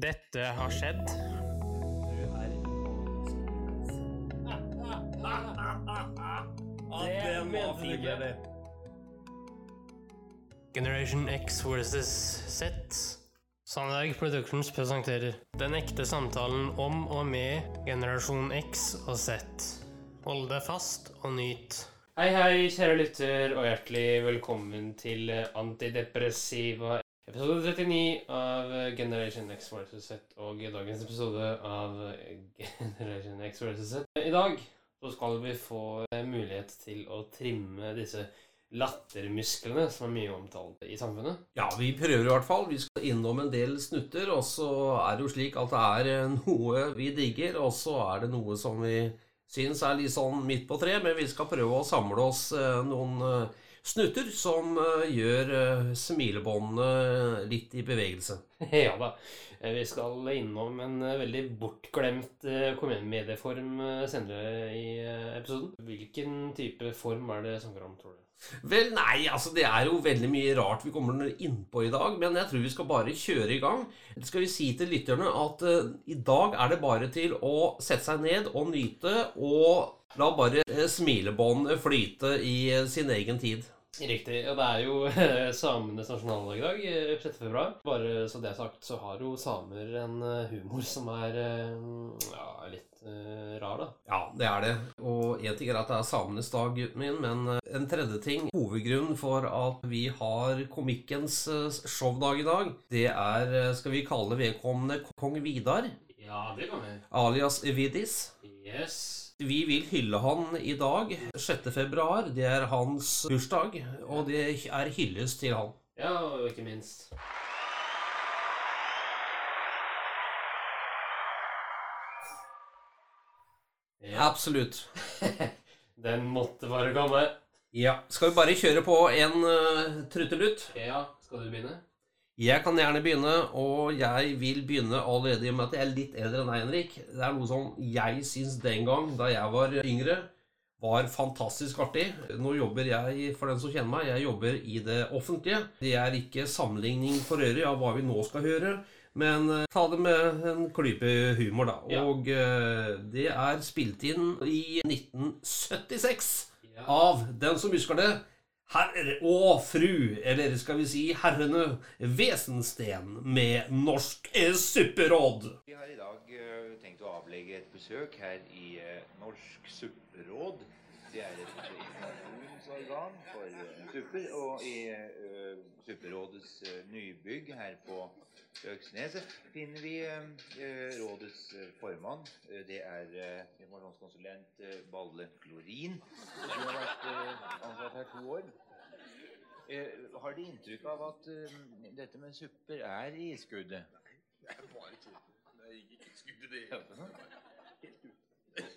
Dette har skjedd. Det var eller? Generation X versus Z. Sandberg Productions presenterer Den ekte samtalen om og med generasjon X og Z. Hold deg fast og nyt. Hei, hei, kjære lytter, og hjertelig velkommen til Antidepressiva episode 39 av Generation X versus Z og dagens episode av Generation X versus Z. I dag så skal vi få mulighet til å trimme disse lattermusklene som er mye omtalt i samfunnet. Ja, vi prøver i hvert fall. Vi skal innom en del snutter, og så er det jo slik at det er eh, noe vi digger, og så er det noe som vi syns er litt sånn midt på tre, men vi skal prøve å samle oss eh, noen eh, snutter som eh, gjør eh, smilebåndene litt i bevegelse. Ja da. Eh, Vi skal innom en eh, veldig bortglemt eh, komedieform eh, senere i eh, episoden. Hvilken type form er det som om, tror du? Vel, nei, altså det er jo veldig mye rart vi kommer innpå i dag, men jeg tror vi skal bare kjøre i gang. Skal vi si til lytterne at uh, i dag er det bare til å sette seg ned og nyte, og la bare uh, smilebånd flyte i uh, sin egen tid. Riktig. Og det er jo eh, samenes nasjonaldag i dag, eh, 6. februar. Bare så det er sagt, så har jo samer en eh, humor som er eh, ja, litt eh, rar, da. Ja, det er det. Og én ting er at det er samenes dag, gutten min, men eh, en tredje ting, hovedgrunnen for at vi har komikkens eh, showdag i dag, det er, skal vi kalle vedkommende kong Vidar, Ja, det kan vi. alias Vidis. Yes. Vi vil hylle han i dag, 6. februar. Det er hans bursdag, og det er hyllest til han. Ja, og ikke minst. Ja, Absolutt. den måtte bare komme. Ja. Skal vi bare kjøre på en uh, truttelutt? Ja, skal du begynne? Jeg kan gjerne begynne, og jeg vil begynne allerede i og med at jeg er litt eldre enn deg, Henrik. Det er noe som jeg syns den gang, da jeg var yngre, var fantastisk artig. Nå jobber jeg, for den som kjenner meg, jeg jobber i det offentlige. Det er ikke sammenligning for øret av hva vi nå skal høre, men uh, ta det med en klype humor, da. Ja. Og uh, det er spilt inn i 1976 Ja. av den som husker det, herre og fru, eller skal vi si herrene, Wesensten med Norsk supperåd. Vi har i dag eh, tenkt å avlegge et besøk her i Norsk supperåd. Det er et informasjonsorgan for eh, supper, og i uh, Supperådets eh, nybygg her på Øksneset finner vi rådets formann. Det er informasjonskonsulent Balle Klorin. Du har vært ansatt her to år. Har De inntrykk av at dette med supper er i skuddet? Nei, det er bare tull. Det er ikke i skuddet, det. Helt ute.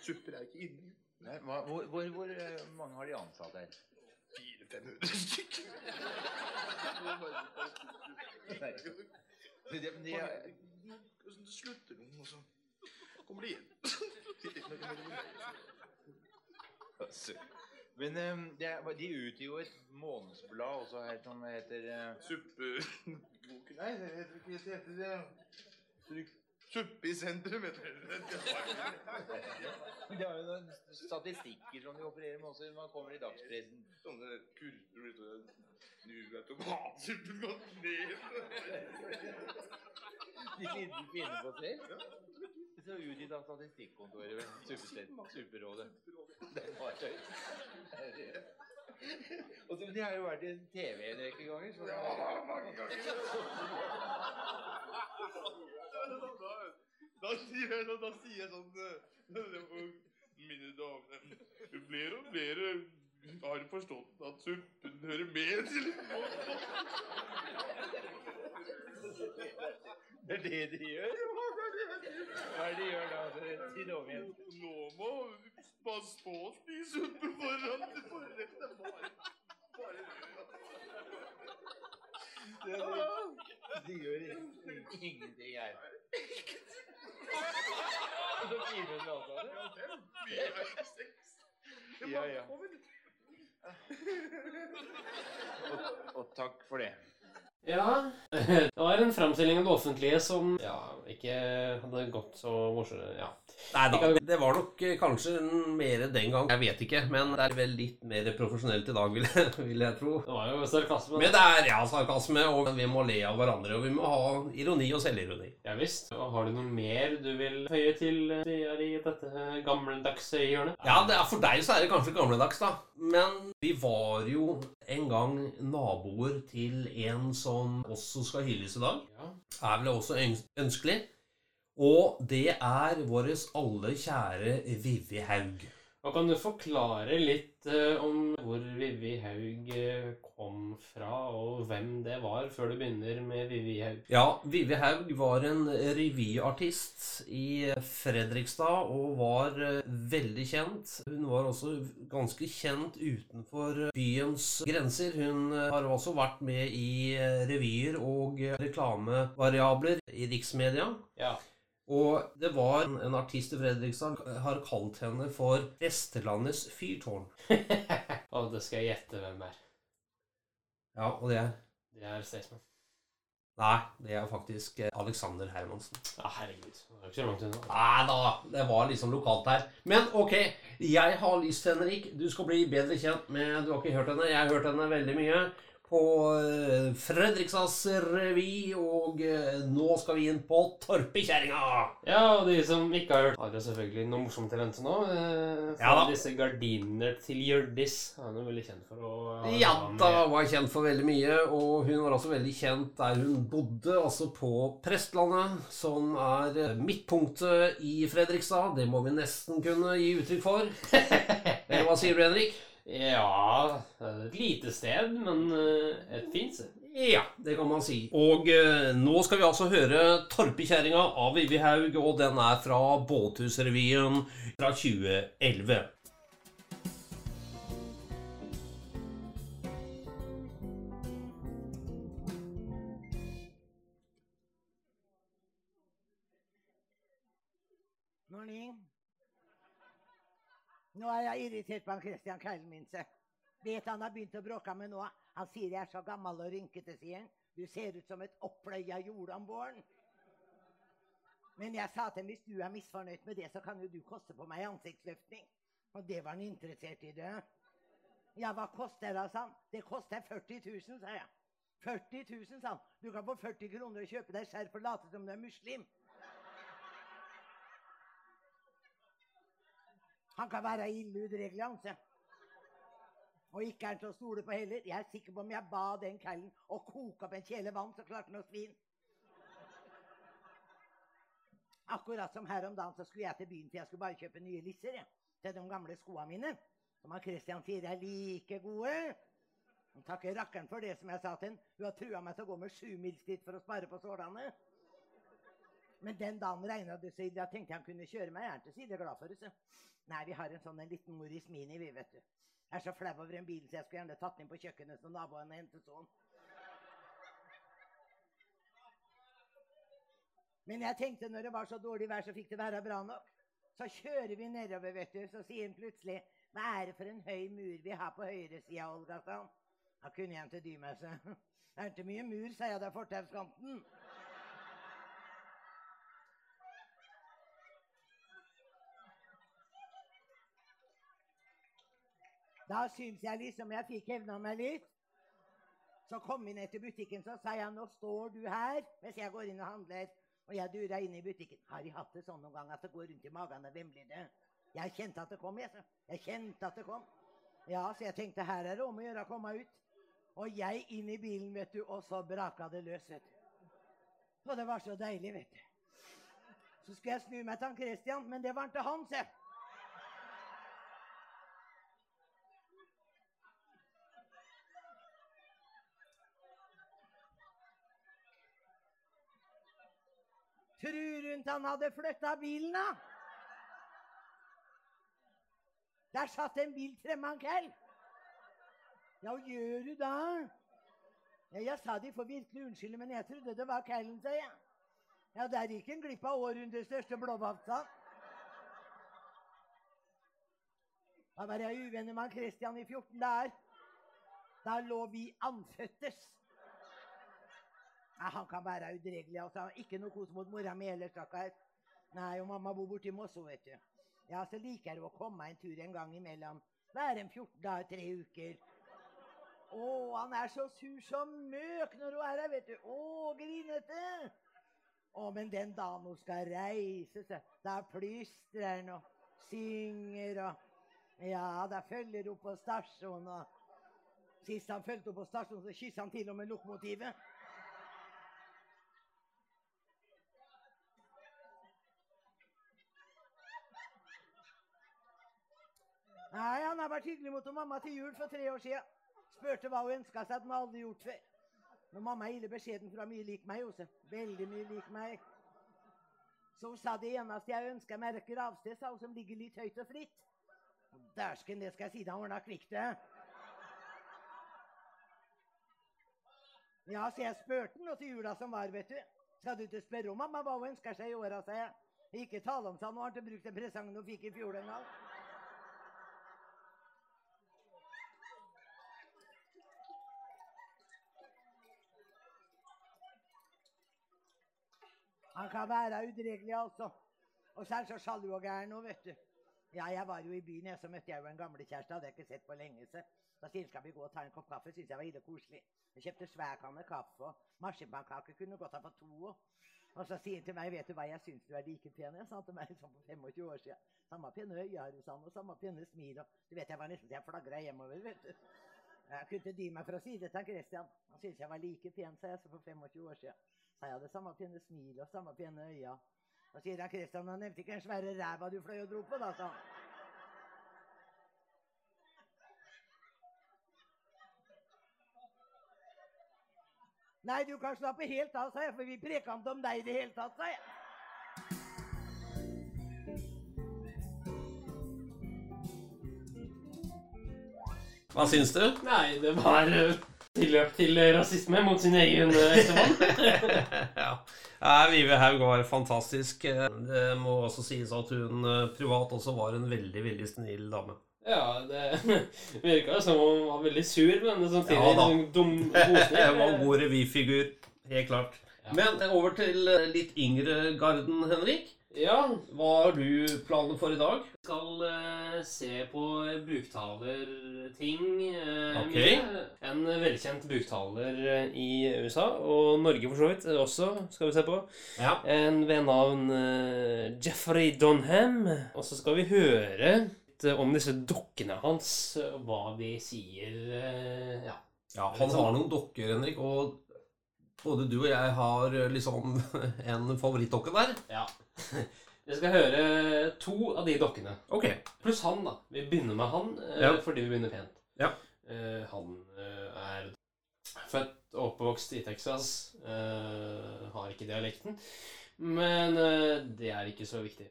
Supper er ikke inni. Nei, hva, hvor, hvor, hvor eh, mange har de ansatt her? 400-500 stykker. Det Men de, de, slutter noen, og så kommer de igjen. men de, er, de utgir jo et månedsblad også her som heter uh, Suppeboken Nei, det heter ikke det. heter det. Suppe i sentrum, det. er jo noen statistikker som de opererer med også når man kommer i dagspressen. Sånne kurver Nå er tomatsuppen gått ned. De finner, finner på selv. Så ut av Statistikkontoret ved Supperådet. Det var tøys. Og så, de har jo vært i TV en rekke ganger. Så det Ja, mange ganger. Da, sier jeg, da, da sier jeg sånn eh, Mine damer Flere og flere har forstått at suppen hører med til Det er det de gjør? Hva er det de gjør da? Om igjen. Nå må pass på å spise suppe foran forrett. Det er bare, bare de gjør ingenting her. Og så 400 ansatte? Vi seks. Ja, ja. Og, og takk for det. Ja, det var en framstilling av det offentlige som ja, ikke hadde gått så morsomt. Ja. Nei da, det var nok eh, kanskje mer den gang. Jeg vet ikke, men det er vel litt mer profesjonelt i dag, vil jeg, vil jeg tro. Det var jo sarkasme. Men det er ja, sarkasme, og vi må le av hverandre, og vi må ha ironi og selvironi. Ja visst. Og har du noe mer du vil føye til eh, i dette gamledagse hjørnet? Ja, det er, for deg så er det kanskje gamledags, da. Men vi var jo en gang naboer til en som også skal hylles i dag. Ja. Er vel også ønskelig. Og det er vår alle kjære Vivi Haug. Og kan du forklare litt eh, om hvor Vivi Haug eh, kom fra, og hvem det var, før du begynner med Vivi Haug? Ja, Vivi Haug var en revyartist i Fredrikstad og var eh, veldig kjent. Hun var også ganske kjent utenfor byens grenser. Hun har også vært med i revyer og reklamevariabler i riksmedia. Ja. Og det var en, artist i Fredrikstad har kalt henne for Vestlandets fyrtårn. og det skal jeg gjette hvem er. Ja, og det er Det er Staysman. Nei, det er faktisk eh, Alexander Hermansen. Ja, herregud. Det var ikke så langt unna. Nei da, det var liksom lokalt her. Men ok, jeg har lyst, Henrik. Du skal bli bedre kjent med Du har ikke hørt henne. Jeg har hørt henne veldig mye på Fredriksas Fredrikstads revy, og eh, nå skal vi inn på Torpekjerringa. Ja, og de som ikke har hørt, har jo selvfølgelig noe morsomt til vente nå. Eh, for Ja. Disse gardinene til Hjørdis er hun veldig kjent for å Ja da, var kjent for veldig mye, og hun var også veldig kjent der hun bodde, altså på Prestlandet, som er eh, midtpunktet i Fredrikstad. Det må vi nesten kunne gi uttrykk for. Eller hva sier du, Henrik? Ja, et lite sted, men eh, et fint sted. Ja, det kan man si. Og eh, nå skal vi altså høre Torpekjerringa av Vivi Haug, og den er fra Båthusrevyen fra 2011. Nå er jeg irritert på han Christian Keilen min. Vet han har begynt å bråke med nå? Han sier jeg er så gammel og rynkete, sier han. Du ser ut som et oppløya jord om våren. Men jeg sa til ham hvis du er misfornøyd med det, så kan jo du koste på meg ansiktsløftning. Og det var han interessert i, det. Ja, hva koster det, sa han. Det koster 40 000, sa jeg. 40 000, sa han. Du kan få 40 kroner og kjøpe deg skjerf og late som du er muslim. Han kan være ille udregelig, reglene se. Og ikke er han til å stole på heller. Jeg er sikker på om jeg ba den kvelden å koke opp en kjele vann, så klarte han å svin. Akkurat som her om dagen så skulle jeg til byen, for jeg skulle bare kjøpe nye lisser jeg, til de gamle skoene mine. Som han Christian sier er like gode. Han takker rakkeren for det som jeg sa til han. Hun har trua meg til å gå med sjumilsskritt for å spare på sålene. Men den dagen regna det så ille, jeg tenkte han kunne kjøre meg. gjerne til side. glad for det. Så. Nei, vi har en sånn en liten Morris Mini, vi, vet du. Jeg er så flau over en bil, så jeg skulle gjerne tatt den inn på kjøkkenet så naboene hentet sånn. Men jeg tenkte når det var så dårlig vær, så fikk det være bra nok. Så kjører vi nedover, vet du, så sier han plutselig Hva er det for en høy mur vi har på høyresida, Olga? Da kunne jeg ikke dy meg, så. Det er ikke mye mur, sa jeg, det er fortauskanten. Da syns jeg liksom jeg fikk hevna meg litt. Så kom vi ned til butikken, så sa jeg nå står du her mens jeg går inn og handler. Og jeg dura inn i butikken. Har de hatt det sånn noen gang at det går rundt i magen og vemler det? Jeg kjente at det kom, jeg. så. Jeg kjente at det kom. Ja, så jeg tenkte her er det om å gjøre å komme ut. Og jeg inn i bilen, vet du, og så braka det løs, vet du. Og det var så deilig, vet du. Så skulle jeg snu meg til han Christian, men det var ikke han, se. Tror hun han hadde flytta bilen, da? Der satt en bil fremme en kveld. Ja, hva gjør du da? Ja, jeg sa de får virkelig unnskylde, men jeg trodde det var kvelden, sa jeg. Ja, der gikk en glipp av århundrets største blåbærsa. Da var jeg uvenner med Christian i 14 dager. Da lå vi anføttes. Ja, han kan være udregelig. altså. Ikke noe kos mot mora mi heller, stakkar. Nei, og mamma bor borti Mosso, vet du. Ja, så liker hun å komme en tur en gang imellom. Være en 14 dager, tre uker. Å, han er så sur som møk når hun er her, vet du. Å, grinete. Å, men den dagen hun skal reise, så da plystrer han og synger og Ja, da følger hun på stasjonen og Sist han fulgte henne på stasjonen, så kyssa han til og med lokomotivet. Nei, han har vært hyggelig mot mamma til jul for tre år siden. Spurte hva hun ønska seg at hun aldri gjort før. Men mamma er ille beskjeden, for hun er mye lik meg også. Veldig mye lik meg. Så hun sa det eneste jeg ønska meg, er gravsted, sa hun, som ligger litt høyt og fritt. Og Dæsken, det skal jeg si deg, ordna kvikt, det. Ja, så jeg spurte nå til jula som var, vet du. Skal du ikke spørre om mamma hva hun ønsker seg i åra, sa jeg. Ikke tale om, sa han, nå har han ikke brukt den presangen hun fikk i fjor engang. Han kan være udregelig, altså. Og så er han så sjalu og gæren nå, vet du. Ja, jeg var jo i byen, jeg, så møtte jeg jo en gamle kjæreste. Hadde jeg ikke sett på lenge. Så da sier han skal vi gå og ta en kopp kaffe. Syns jeg var ille koselig. Jeg kjøpte svær kanne kaffe og marsipankake Kunne godt ha fått to. Og så sier han til meg, vet du hva, jeg syns du er like pen. Jeg sa til meg sånn for 25 år siden. Samme pene øyne har du, sa og samme pene smil. Og du vet, jeg var nesten så jeg flagra hjemover, vet du. Jeg kunne ikke dy meg for å si det til Christian. Han syntes jeg var like pen, sa jeg, så for 25 år siden. Jeg hadde samme pene smil og samme pene øyne. Da sier han Kristian, han nevnte ikke den svære ræva du fløy og dro på, da, sa han. Nei, du kan slappe helt av, sa jeg, for vi preka ikke om deg i det hele tatt, sa jeg. Hva syns du? Nei, det var eh, tilløp til rasisme mot sin egen eh, ektemann. ja. Nei, Vive Haug var fantastisk. Det må også sies at hun eh, privat også var en veldig, veldig snill dame. ja, det virka som om hun var veldig sur, men samtidig Ja da. en dum Det Hun var god revyfigur. Helt klart. Ja. Men eh, over til eh, litt yngre garden, Henrik. Ja, Hva har du planer for i dag? skal eh, se på buktalerting. Uh, Ok. En velkjent buktaler eh, i USA, og Norge for så vidt eh, også, skal vi se på. Ja. En ved navn eh, Jeffrey Donham. Og så skal vi høre litt eh, om disse dokkene hans, og hva de sier. eh, ja. ja. Han har noen dokker, Henrik, og både du og jeg har eh, liksom en favorittdokke der. ja. Vi skal høre to av de dokkene. Ok. Pluss han, da. Vi begynner med han eh, Ja. fordi vi begynner pent. Ja. Eh, han eh, er født og oppvokst i Texas. eh, har ikke dialekten. Men det er ikke så viktig.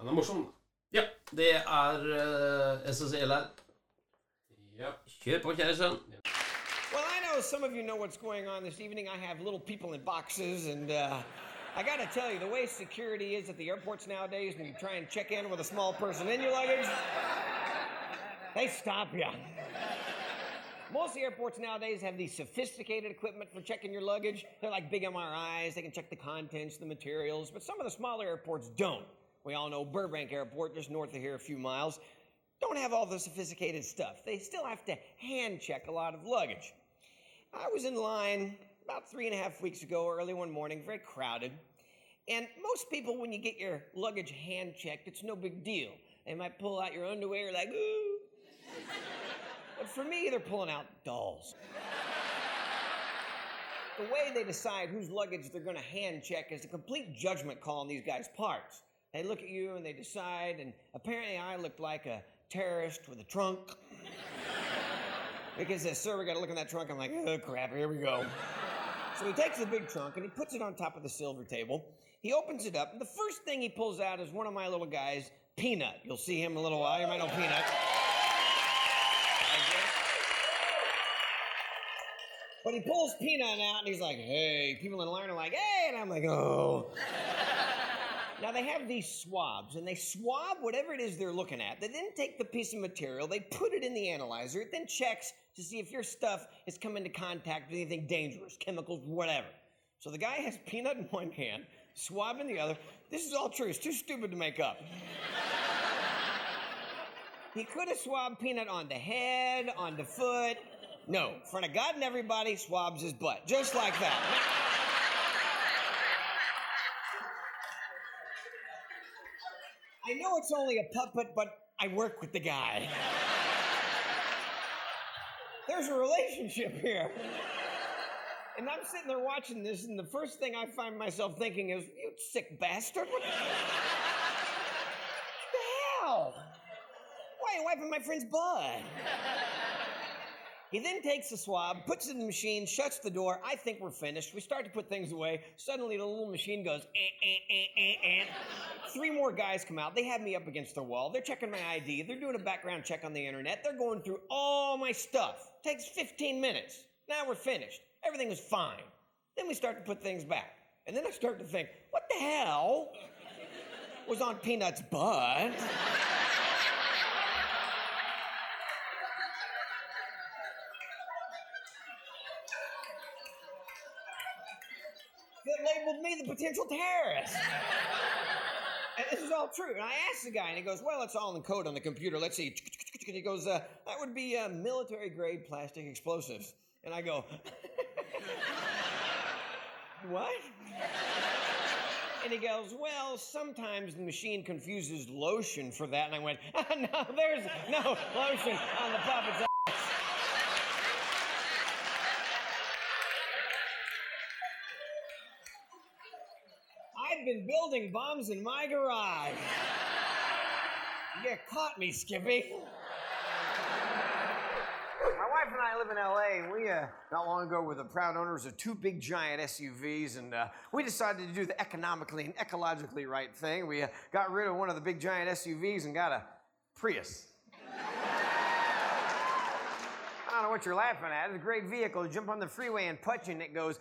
Han er morsom, da. Ja, det er uh, SSL her. Ja. Kjør på, kjære sønn. Well, I know some of you know what's going on this evening. I have little people in boxes, and uh, I gotta tell you, the way security is at the airports nowadays when you try and check in with a small person in your luggage, they stop you. Most of the airports nowadays have these sophisticated equipment for checking your luggage. They're like big MRIs, they can check the contents, the materials, but some of the smaller airports don't. We all know Burbank Airport, just north of here a few miles, don't have all the sophisticated stuff. They still have to hand check a lot of luggage. I was in line about three and a half weeks ago, early one morning, very crowded. And most people, when you get your luggage hand checked, it's no big deal. They might pull out your underwear, like, ooh. but for me, they're pulling out dolls. The way they decide whose luggage they're going to hand check is a complete judgment call on these guys' parts. They look at you and they decide, and apparently I looked like a terrorist with a trunk. Because says, sir, we gotta look in that trunk. I'm like, oh crap, here we go. So he takes the big trunk and he puts it on top of the silver table. He opens it up, and the first thing he pulls out is one of my little guys, Peanut. You'll see him in a little while. You might know Peanut. But he pulls Peanut out and he's like, hey, people in line are like, hey, and I'm like, oh. Now they have these swabs, and they swab whatever it is they're looking at. They then take the piece of material, they put it in the analyzer, it then checks to see if your stuff has come into contact with anything dangerous, chemicals, whatever. So the guy has peanut in one hand, swab in the other. This is all true. It's too stupid to make up. he could have swabbed peanut on the head, on the foot. No, in front of God and everybody, swabs his butt. Just like that. I know it's only a puppet, but I work with the guy. There's a relationship here. And I'm sitting there watching this, and the first thing I find myself thinking is, you sick bastard. What the hell? Why are you wiping my friend's butt? He then takes the swab, puts it in the machine, shuts the door. I think we're finished. We start to put things away. Suddenly, the little machine goes, eh, eh, eh, eh, eh. Three more guys come out. They have me up against the wall. They're checking my ID. They're doing a background check on the internet. They're going through all my stuff. Takes 15 minutes. Now we're finished. Everything was fine. Then we start to put things back. And then I start to think, what the hell was on Peanut's butt? That labeled me the potential terrorist. and this is all true. And I asked the guy, and he goes, Well, it's all in code on the computer. Let's see. And he goes, uh, That would be uh, military grade plastic explosives. And I go, What? And he goes, Well, sometimes the machine confuses lotion for that. And I went, No, there's no lotion on the puppet's ass. I've been building bombs in my garage. You caught me, Skippy. My wife and I live in LA, and we, uh, not long ago, were the proud owners of two big giant SUVs, and uh, we decided to do the economically and ecologically right thing. We uh, got rid of one of the big giant SUVs and got a Prius. I don't know what you're laughing at. It's a great vehicle. You jump on the freeway and punch, and it goes.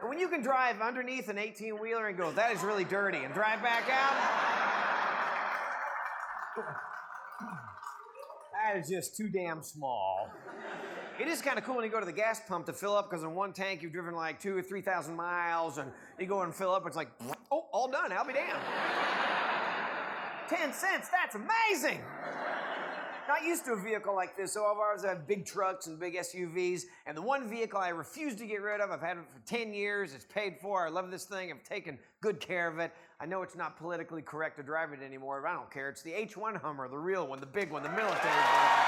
And when you can drive underneath an 18 wheeler and go, that is really dirty, and drive back out, that is just too damn small. It is kind of cool when you go to the gas pump to fill up because in one tank you've driven like two or three thousand miles, and you go and fill up, it's like, oh, all done, I'll be damned. 10 cents, that's amazing! Not used to a vehicle like this. So of ours have big trucks and big SUVs. And the one vehicle I refuse to get rid of, I've had it for 10 years. It's paid for. I love this thing. I've taken good care of it. I know it's not politically correct to drive it anymore, but I don't care. It's the H1 Hummer, the real one, the big one, the military one.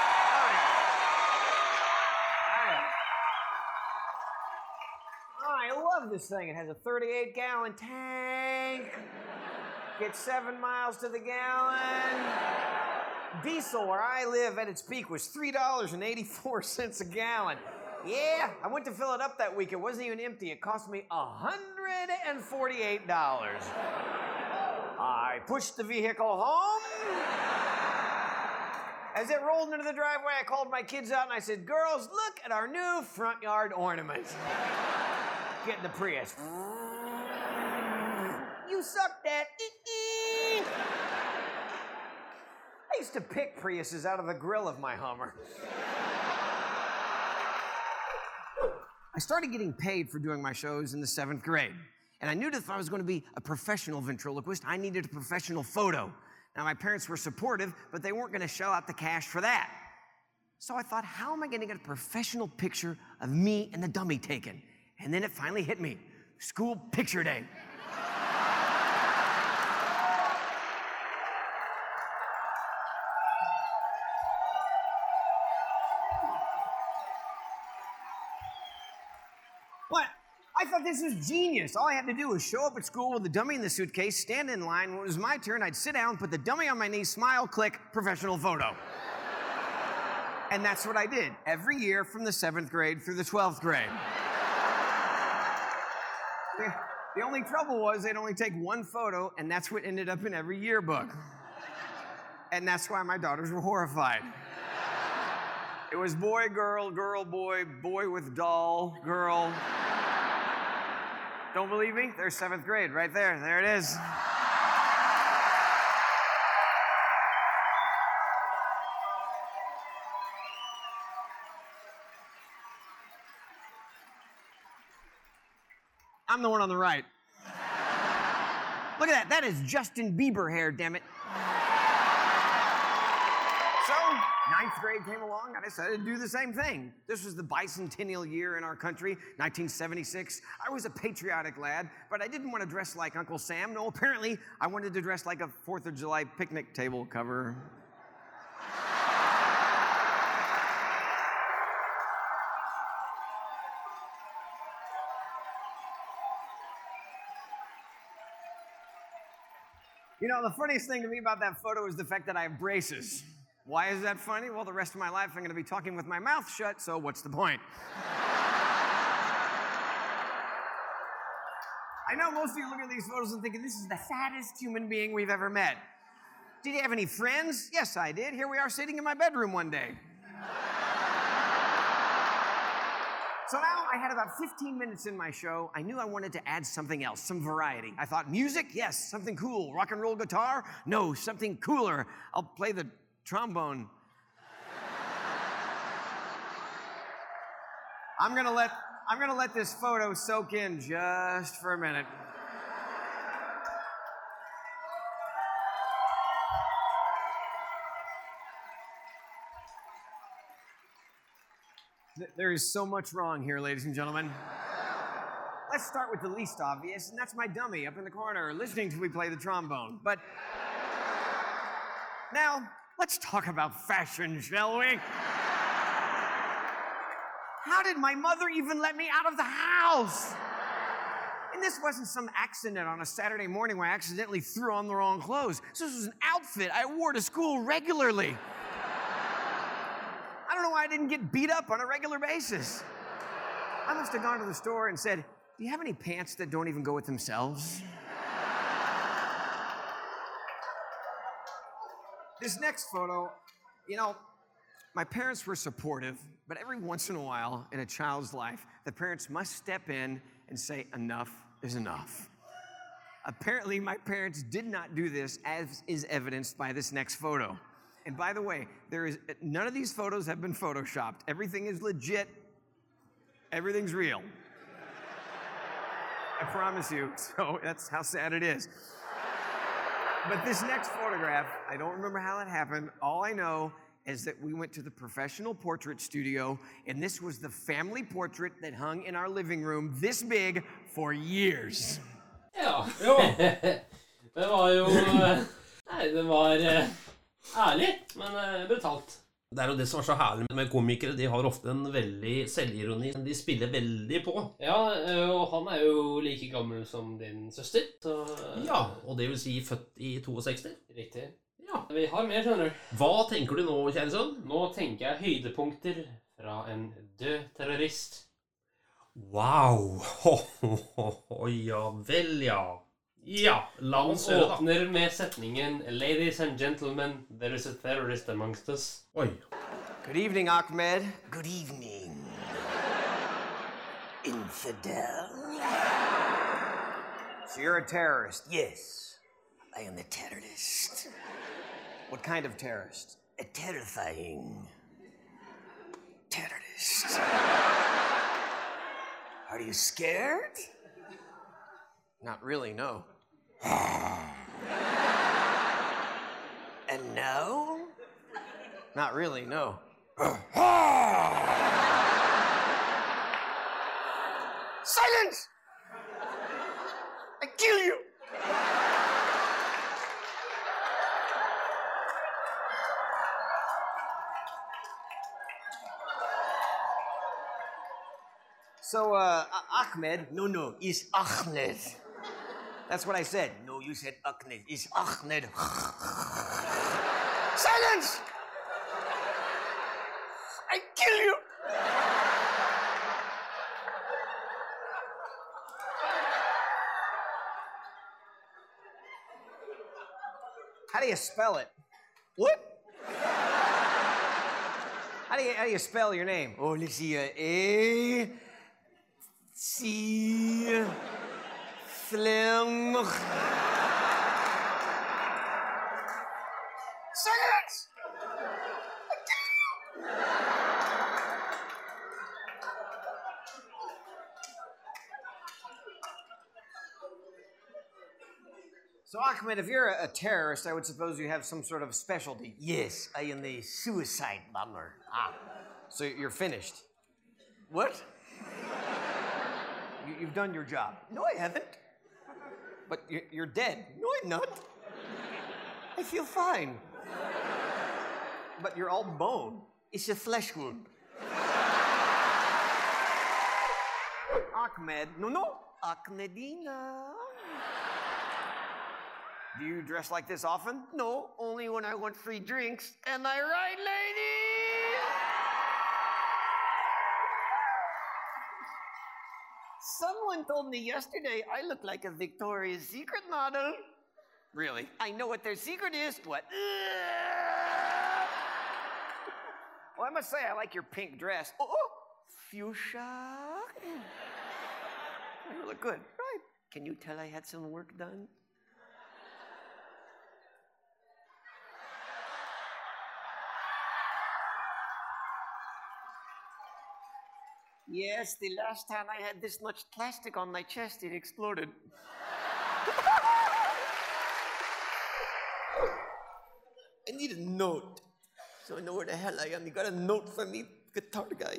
I love this thing. It has a 38 gallon tank. Gets seven miles to the gallon. Diesel, where I live at its peak, was $3.84 a gallon. Yeah, I went to fill it up that week. It wasn't even empty. It cost me $148. I pushed the vehicle home. As it rolled into the driveway, I called my kids out and I said, Girls, look at our new front yard ornament. Get in the Prius. You suck at. I used to pick Priuses out of the grill of my Hummer. I started getting paid for doing my shows in the seventh grade. And I knew that if I was going to be a professional ventriloquist, I needed a professional photo. Now, my parents were supportive, but they weren't going to shell out the cash for that. So I thought, how am I going to get a professional picture of me and the dummy taken? And then it finally hit me school picture day. What? I thought this was genius. All I had to do was show up at school with the dummy in the suitcase, stand in line. When it was my turn, I'd sit down, put the dummy on my knee, smile, click, professional photo. and that's what I did every year from the seventh grade through the 12th grade. The, the only trouble was they'd only take one photo, and that's what ended up in every yearbook. And that's why my daughters were horrified. It was boy, girl, girl, boy, boy with doll, girl. Don't believe me? There's seventh grade right there. There it is. I'm the one on the right. Look at that. That is Justin Bieber hair, damn it. So, ninth grade came along. And I decided to do the same thing. This was the bicentennial year in our country, 1976. I was a patriotic lad, but I didn't want to dress like Uncle Sam. No, apparently, I wanted to dress like a Fourth of July picnic table cover. You know, the funniest thing to me about that photo is the fact that I have braces. Why is that funny? Well, the rest of my life I'm going to be talking with my mouth shut, so what's the point? I know most of you look at these photos and thinking this is the saddest human being we've ever met. Did you have any friends? Yes, I did. Here we are sitting in my bedroom one day. So now I had about 15 minutes in my show. I knew I wanted to add something else, some variety. I thought music, yes, something cool. Rock and roll guitar, no, something cooler. I'll play the trombone. I'm gonna let I'm gonna let this photo soak in just for a minute. There is so much wrong here, ladies and gentlemen. Let's start with the least obvious, and that's my dummy up in the corner listening to me play the trombone. But now, let's talk about fashion, shall we? How did my mother even let me out of the house? And this wasn't some accident on a Saturday morning where I accidentally threw on the wrong clothes. This was an outfit I wore to school regularly. I don't know why I didn't get beat up on a regular basis. I must have gone to the store and said, Do you have any pants that don't even go with themselves? This next photo, you know, my parents were supportive, but every once in a while in a child's life, the parents must step in and say, Enough is enough. Apparently, my parents did not do this, as is evidenced by this next photo. And by the way, there is none of these photos have been photoshopped. Everything is legit. Everything's real. I promise you. So that's how sad it is. But this next photograph, I don't remember how it happened. All I know is that we went to the professional portrait studio, and this was the family portrait that hung in our living room this big for years. Ja. det var jo eh, Nei, det eh, ærlig, men eh, brutalt. Det er jo det som er så herlig med komikere. De har ofte en veldig selvironi. De spiller veldig på. Ja, eh, og han er jo like gammel som din søster, så Ja, og det vil si født i 62. Riktig. Ja. Vi har mer, skjønner du. Hva tenker du nå, kjære sønn? Nå tenker jeg høydepunkter fra en død terrorist. Wow! Ho, ho, ho, ho, ja vel, ja. Ja, la Han oss høre, da. åpner med setningen 'Ladies and gentlemen, there is a terrorist amongst us'. Oi. Good evening, Ahmed. Good evening. Infidel. So you're a terrorist? Yes, I am a terrorist. What kind of terrorist? A terrifying terrorist. Are you scared? Not really, no. and no? Not really, no. Silence! I kill you! So, uh, Ah- Ahmed, no, no, is Ahmed. That's what I said. No, you said Ahmed. It's Ahmed. Silence! I kill you! How do you spell it? What? How do you how do you spell your name? Oh, let's see. Uh, A C Slim. Silence! I kill you! So, Ahmed, if you're a, a terrorist, I would suppose you have some sort of specialty. Yes, I am a suicide bomber. Ah, so you're finished. What? You, you've done your job. No, I haven't. But you're, you're dead. No, I'm not. I feel fine. But you're all bone. It's a flesh wound. Ahmed, no, no. Ahmedina. Do you dress like this often? No, only when I want free drinks. Am I right, lady? Someone told me yesterday I look like a Victoria's Secret model. Really? I know what their secret is. What? Well, I must say, I like your pink dress. Oh, oh, fuchsia. You look good. Right. Can you tell I had some work done? Yes, the last time I had this much plastic on my chest, it exploded. I need a note. So I know where the hell I am. You got a note for me, guitar guy?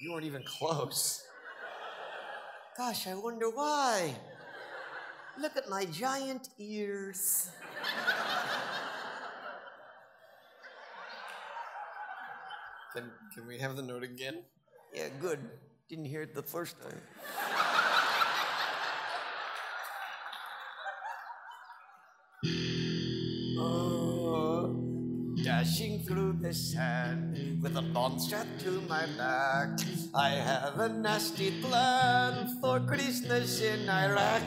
You weren't even close. Gosh, I wonder why. Look at my giant ears. Can, can we have the note again? Yeah, good. Didn't hear it the first time. Through the sand with a bomb strapped to my back. I have a nasty plan for Christmas in Iraq.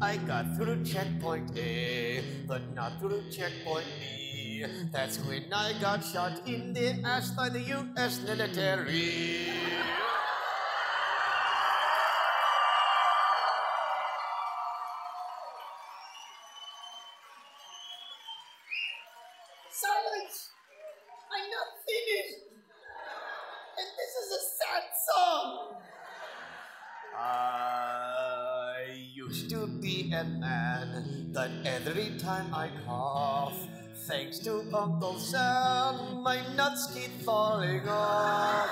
I got through checkpoint A, but not through checkpoint B. That's when I got shot in the ass by the US military. Uncle Sam, my nuts keep falling off.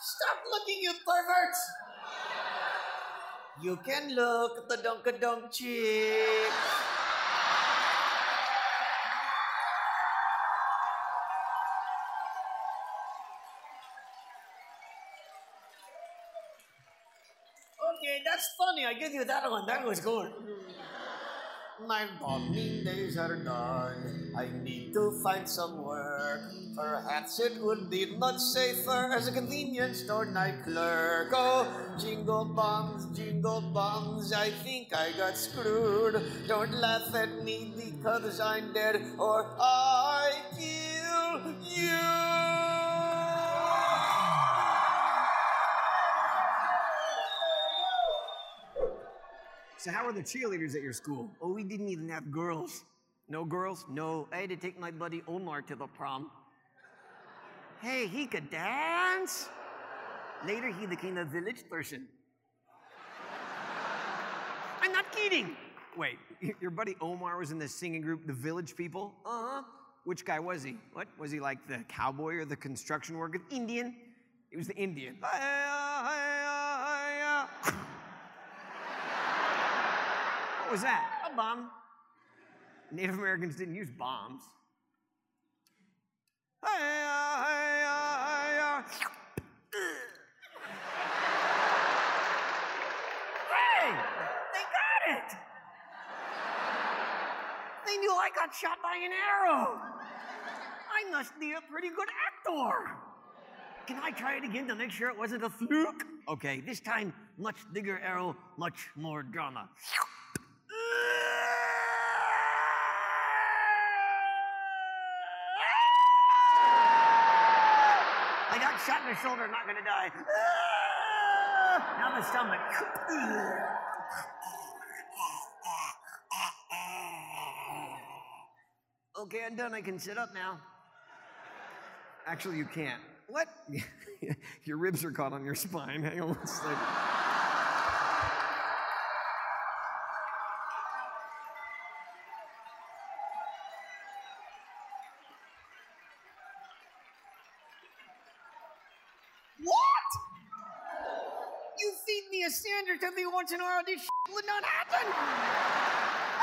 Stop looking, you perverts! You can look at the dunk-a-dunk chick. Okay, that's funny. I give you that one. That was good. My bombing days are done. I need to find some work. Perhaps it would be much safer as a convenience store night clerk. Oh, jingle bombs, jingle bombs. I think I got screwed. Don't laugh at me because I'm dead or I So, how were the cheerleaders at your school? Oh, we didn't even have girls. No girls? No, I had to take my buddy Omar to the prom. Hey, he could dance. Later, he became a village person. I'm not kidding. Wait, your buddy Omar was in the singing group, the Village People? Uh huh. Which guy was he? What? Was he like the cowboy or the construction worker? Indian. He was the Indian. What was that? A bomb. Native Americans didn't use bombs. Uh, uh, uh. Hey, they got it. They knew I got shot by an arrow. I must be a pretty good actor. Can I try it again to make sure it wasn't a fluke? Okay, this time, much bigger arrow, much more drama. The shoulder, not gonna die. Ah! Now the stomach. Okay, I'm done. I can sit up now. Actually, you can't. What? your ribs are caught on your spine. Hang on one second. What? You feed me a sandwich every once in a while, this shit would not happen.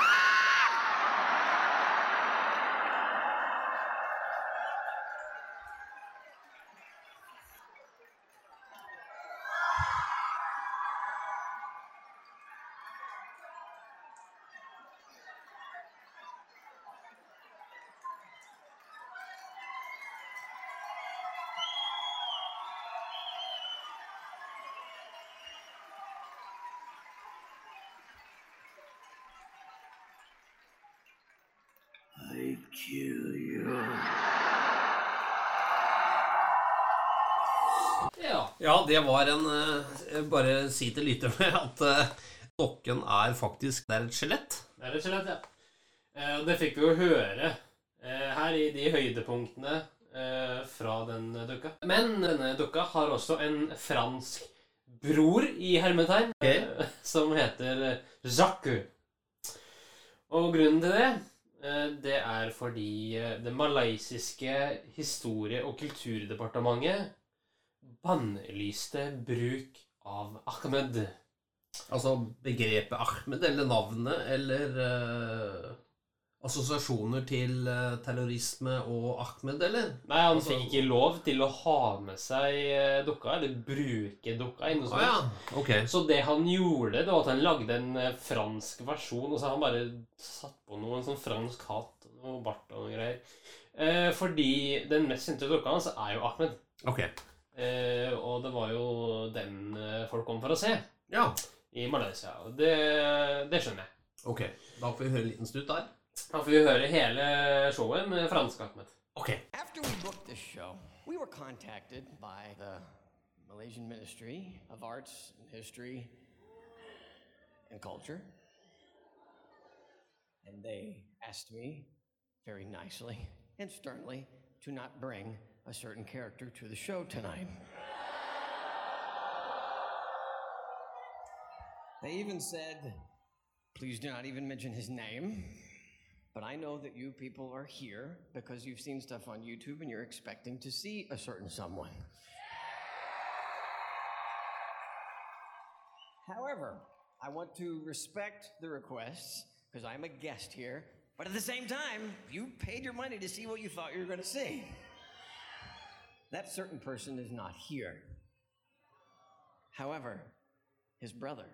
Ja. det var en eh, Bare si til lytterne at uh, dokken er faktisk Det er et skjelett. Det er et skjelett, ja. Eh, og det fikk vi jo høre eh, her i de høydepunktene eh, fra den dukka. Men denne dukka har også en fransk bror i hermetegn okay. som heter Jacques. Og grunnen til det eh, det er fordi eh, det malaysiske historie- og kulturdepartementet bannlyste bruk av Ahmed. Altså begrepet Ahmed, eller navnet, eller uh, assosiasjoner til uh, terrorisme og Ahmed, eller? Nei, han Altså- fikk ikke lov til å ha med seg uh, dukka, eller bruke dukka. Å sånt. ja. okay. Så det han gjorde, det var at han lagde en eh, fransk versjon, og så han bare satt på noe, en sånn fransk hatt og noe bart og noe greier. Eh, fordi den mest kjente dukka hans er jo Ahmed. Ok. Eh, og det var jo den eh, folk kom for å se Ja. i Malaysia. Og det, det skjønner jeg. Ok. Da får vi høre en liten snutt der. Da får vi høre hele showet med fransk Ahmed. Ok. After we booked this show, we were contacted by the Malaysian Ministry of Arts and History and Culture. And they asked me very nicely and sternly to not bring a certain character to the show tonight. They even said, please do not even mention his name. But I know that you people are here because you've seen stuff on YouTube and you're expecting to see a certain someone. However, I want to respect the requests because I'm a guest here, but at the same time, you paid your money to see what you thought you were going to see. That certain person is not here. However, his brother.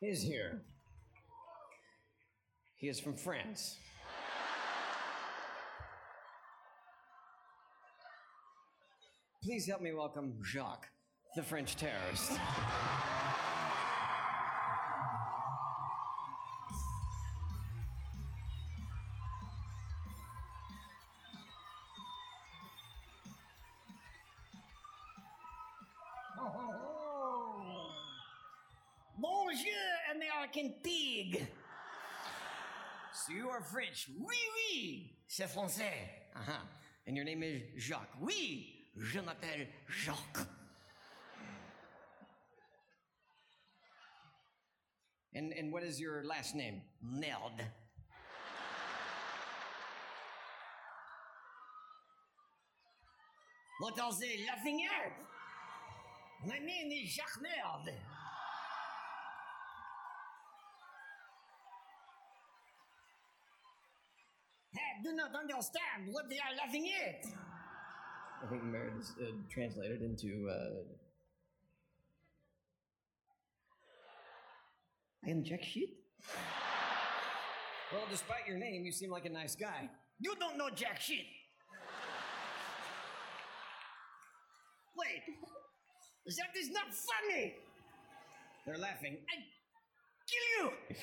is here. He is from France. Please help me welcome Jacques, the French terrorist. C'est français. Uh-huh. And your name is Jacques. Oui, je m'appelle Jacques. And, and what is your last name? Merde. What are they laughing at? My name is Jacques Merde. I do not understand what they are laughing at. I think Merde is uh, translated into. Uh... I am Jack shit. Well, despite your name, you seem like a nice guy. You don't know Jack shit. Wait, that is not funny. They're laughing. I kill you.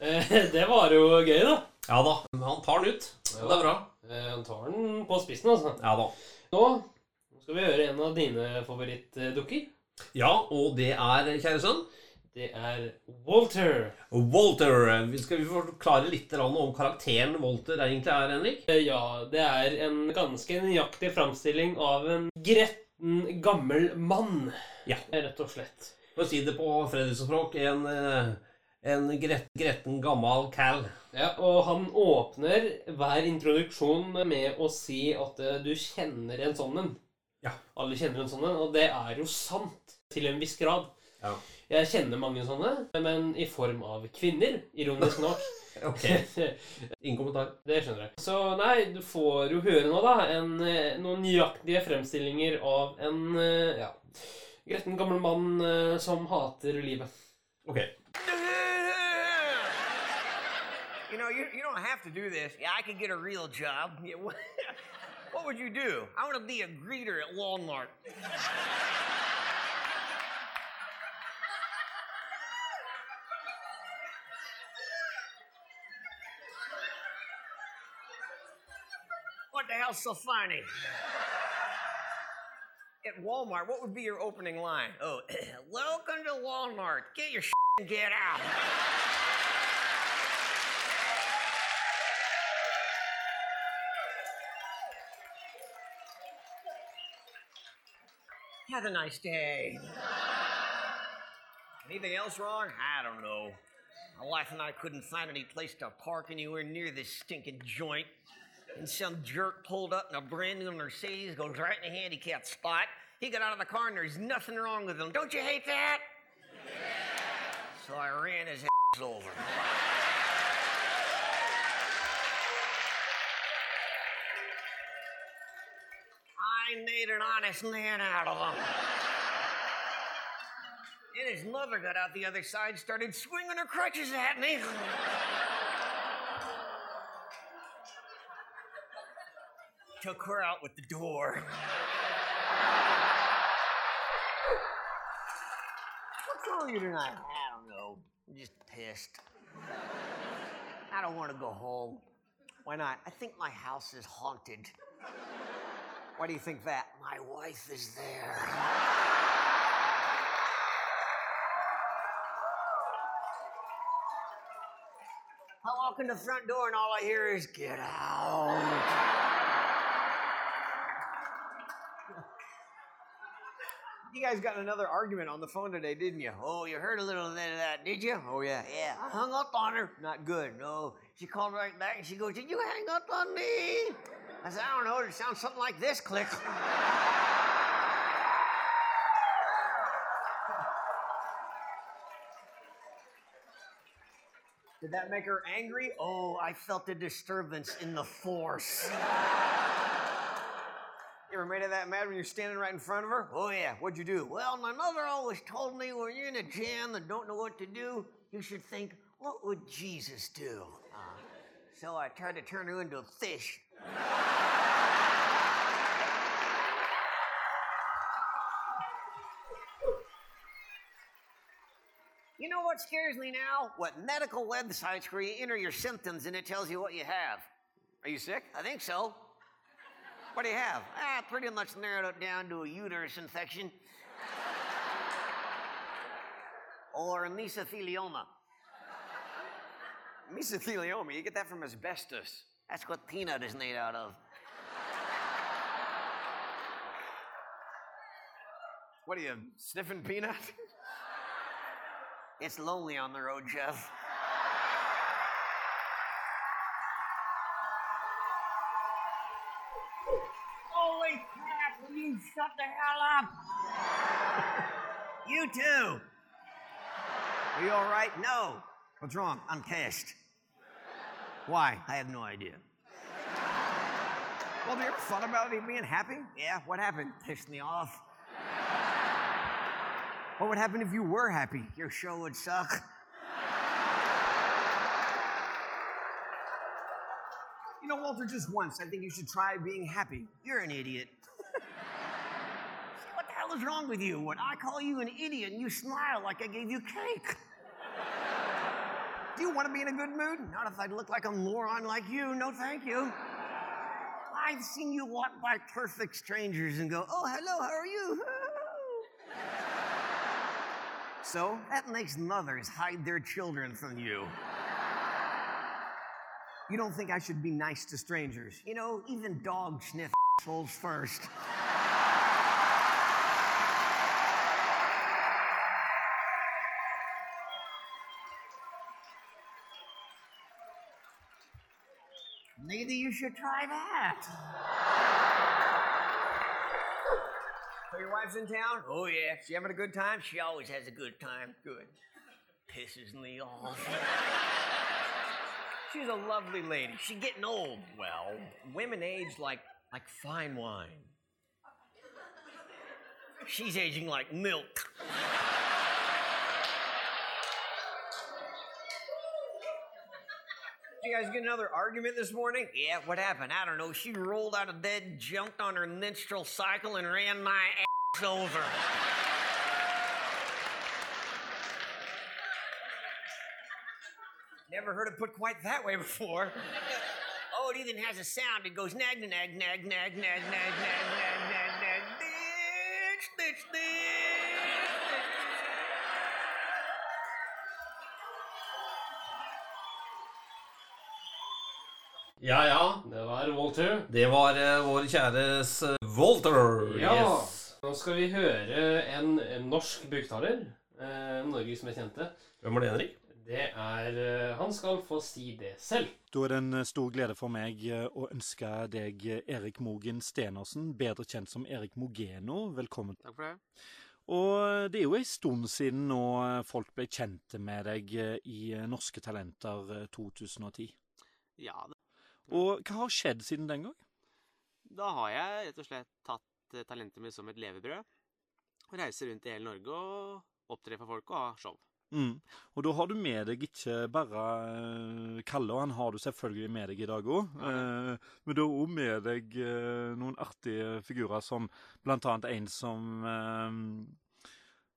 Eh, det var jo gøy, da. Ja da, han tar den ut. Ja, det er bra. Eh, Han tar den på spissen, altså. Ja da. Nå skal vi gjøre en av dine favorittdukker. Ja, og det er, kjære sønn, Det er Walter. Walter. Skal vi forklare litt om karakteren Walter egentlig er, Henrik? Eh, Ja, det er en ganske nøyaktig framstilling av en gretten, gammel mann. Ja. Rett og slett. For å si det på Fredriksen-språk, en, en gret, gretten, gammel cal. Ja, og han åpner hver introduksjon med å si at eh, du kjenner en sånn en. Ja. Alle kjenner en sånn en, og det er jo sant til en viss grad. Ja. Jeg kjenner mange sånne, men i form av kvinner, ironisk nok. Ok, ingen kommentar. Det skjønner jeg. Så nei, du får jo høre nå, da, en, eh, noen nøyaktige fremstillinger av en eh, ja, gretten gammel mann som hater livet. Ok. You know, you, you don't have to do this. Yeah, I could get a real job. Yeah, what, what would you do? I want to be a greeter at Walmart. What the hell's so funny? At Walmart, what would be your opening line? Oh, welcome to Walmart. Get your shit and get out. Have a nice day. Anything else wrong? I don't know. My wife and I couldn't find any place to park anywhere near this stinking joint. And some jerk pulled up in a brand new Mercedes, goes right in the handicapped spot. He got out of the car and there's nothing wrong with him. Don't you hate that? So I ran his ass over. Made an honest man out of him. And his mother got out the other side, started swinging her crutches at me. Took her out with the door. What's wrong with you tonight? I don't know. I'm just pissed. I don't want to go home. Why not? I think my house is haunted. Why do you think that? My wife is there. I walk in the front door and all I hear is, get out. You guys got another argument on the phone today, didn't you? Oh, you heard a little bit of that, did you? Oh, yeah. Yeah. I hung up on her. Not good. No. She called right back and she goes, Did you hang up on me? I said, I don't know. It sounds something like this. Click. Did that make her angry? Oh, I felt a disturbance in the force. You ever made her that mad when you're standing right in front of her? Oh, yeah. What'd you do? Well, my mother always told me when you're in a jam and don't know what to do, you should think, what would Jesus do? Uh, so I tried to turn her into a fish. You know what scares me now? What medical websites where you enter your symptoms and it tells you what you have. Are you sick? I think so. What do you have? Ah, pretty much narrowed it down to a uterus infection. or a mesothelioma. Mesothelioma? You get that from asbestos. That's what peanut is made out of. What are you, sniffing peanut? it's lonely on the road, Jeff. Holy crap, will you shut the hell up? you too. Are you all right? No. What's wrong? I'm pissed. Why? I have no idea. Well, do you ever thought about it being happy? Yeah, what happened? Pissed me off. What would happen if you were happy? Your show would suck. You know, Walter, just once, I think you should try being happy. You're an idiot. what the hell is wrong with you? When I call you an idiot and you smile like I gave you cake. Do you want to be in a good mood? Not if I look like a moron like you. No, thank you. I've seen you walk by perfect strangers and go, oh, hello, how are you? So that makes mothers hide their children from you. You don't think I should be nice to strangers? You know, even dogs sniff assholes first. Maybe you should try that. So your wife's in town? Oh yeah. She having a good time? She always has a good time. Good. Pisses me off. She's a lovely lady. She's getting old. Well, women age like like fine wine. She's aging like milk. you guys get another argument this morning? Yeah, what happened? I don't know. She rolled out of bed, jumped on her menstrual cycle, and ran my ass over. Never heard it put quite that way before. oh, it even has a sound. It goes nag, nag, nag, nag, nag, nag, nag. Ja, ja. Det var Walter. Det var uh, vår kjæres eh, Walter. Ja. Yes. Nå skal vi høre en, en norsk buktaler. Norge Norges mest kjente. Hvem var det, Henrik? Det er uh, Han skal få si det selv. Da er det en stor glede for meg eh, å ønske deg, eh, Erik Mogen Stenersen, bedre kjent som Erik Mogeno, velkommen. Takk for det. Og det er jo en stund siden nå eh, folk ble kjente med deg eh, i eh, Norske Talenter eh, 2010. Ja, det- Og hva har skjedd siden den gang? da har jeg rett og slett tatt eh, talentet mitt som et levebrød. Og reiser rundt i hele Norge og opptrer for folk og har show. Mm. Og da har du med deg ikke bare eh, Kalle, og han har du selvfølgelig med deg i dag òg. Eh, men du har òg med deg noen artige figurer, som blant annet en som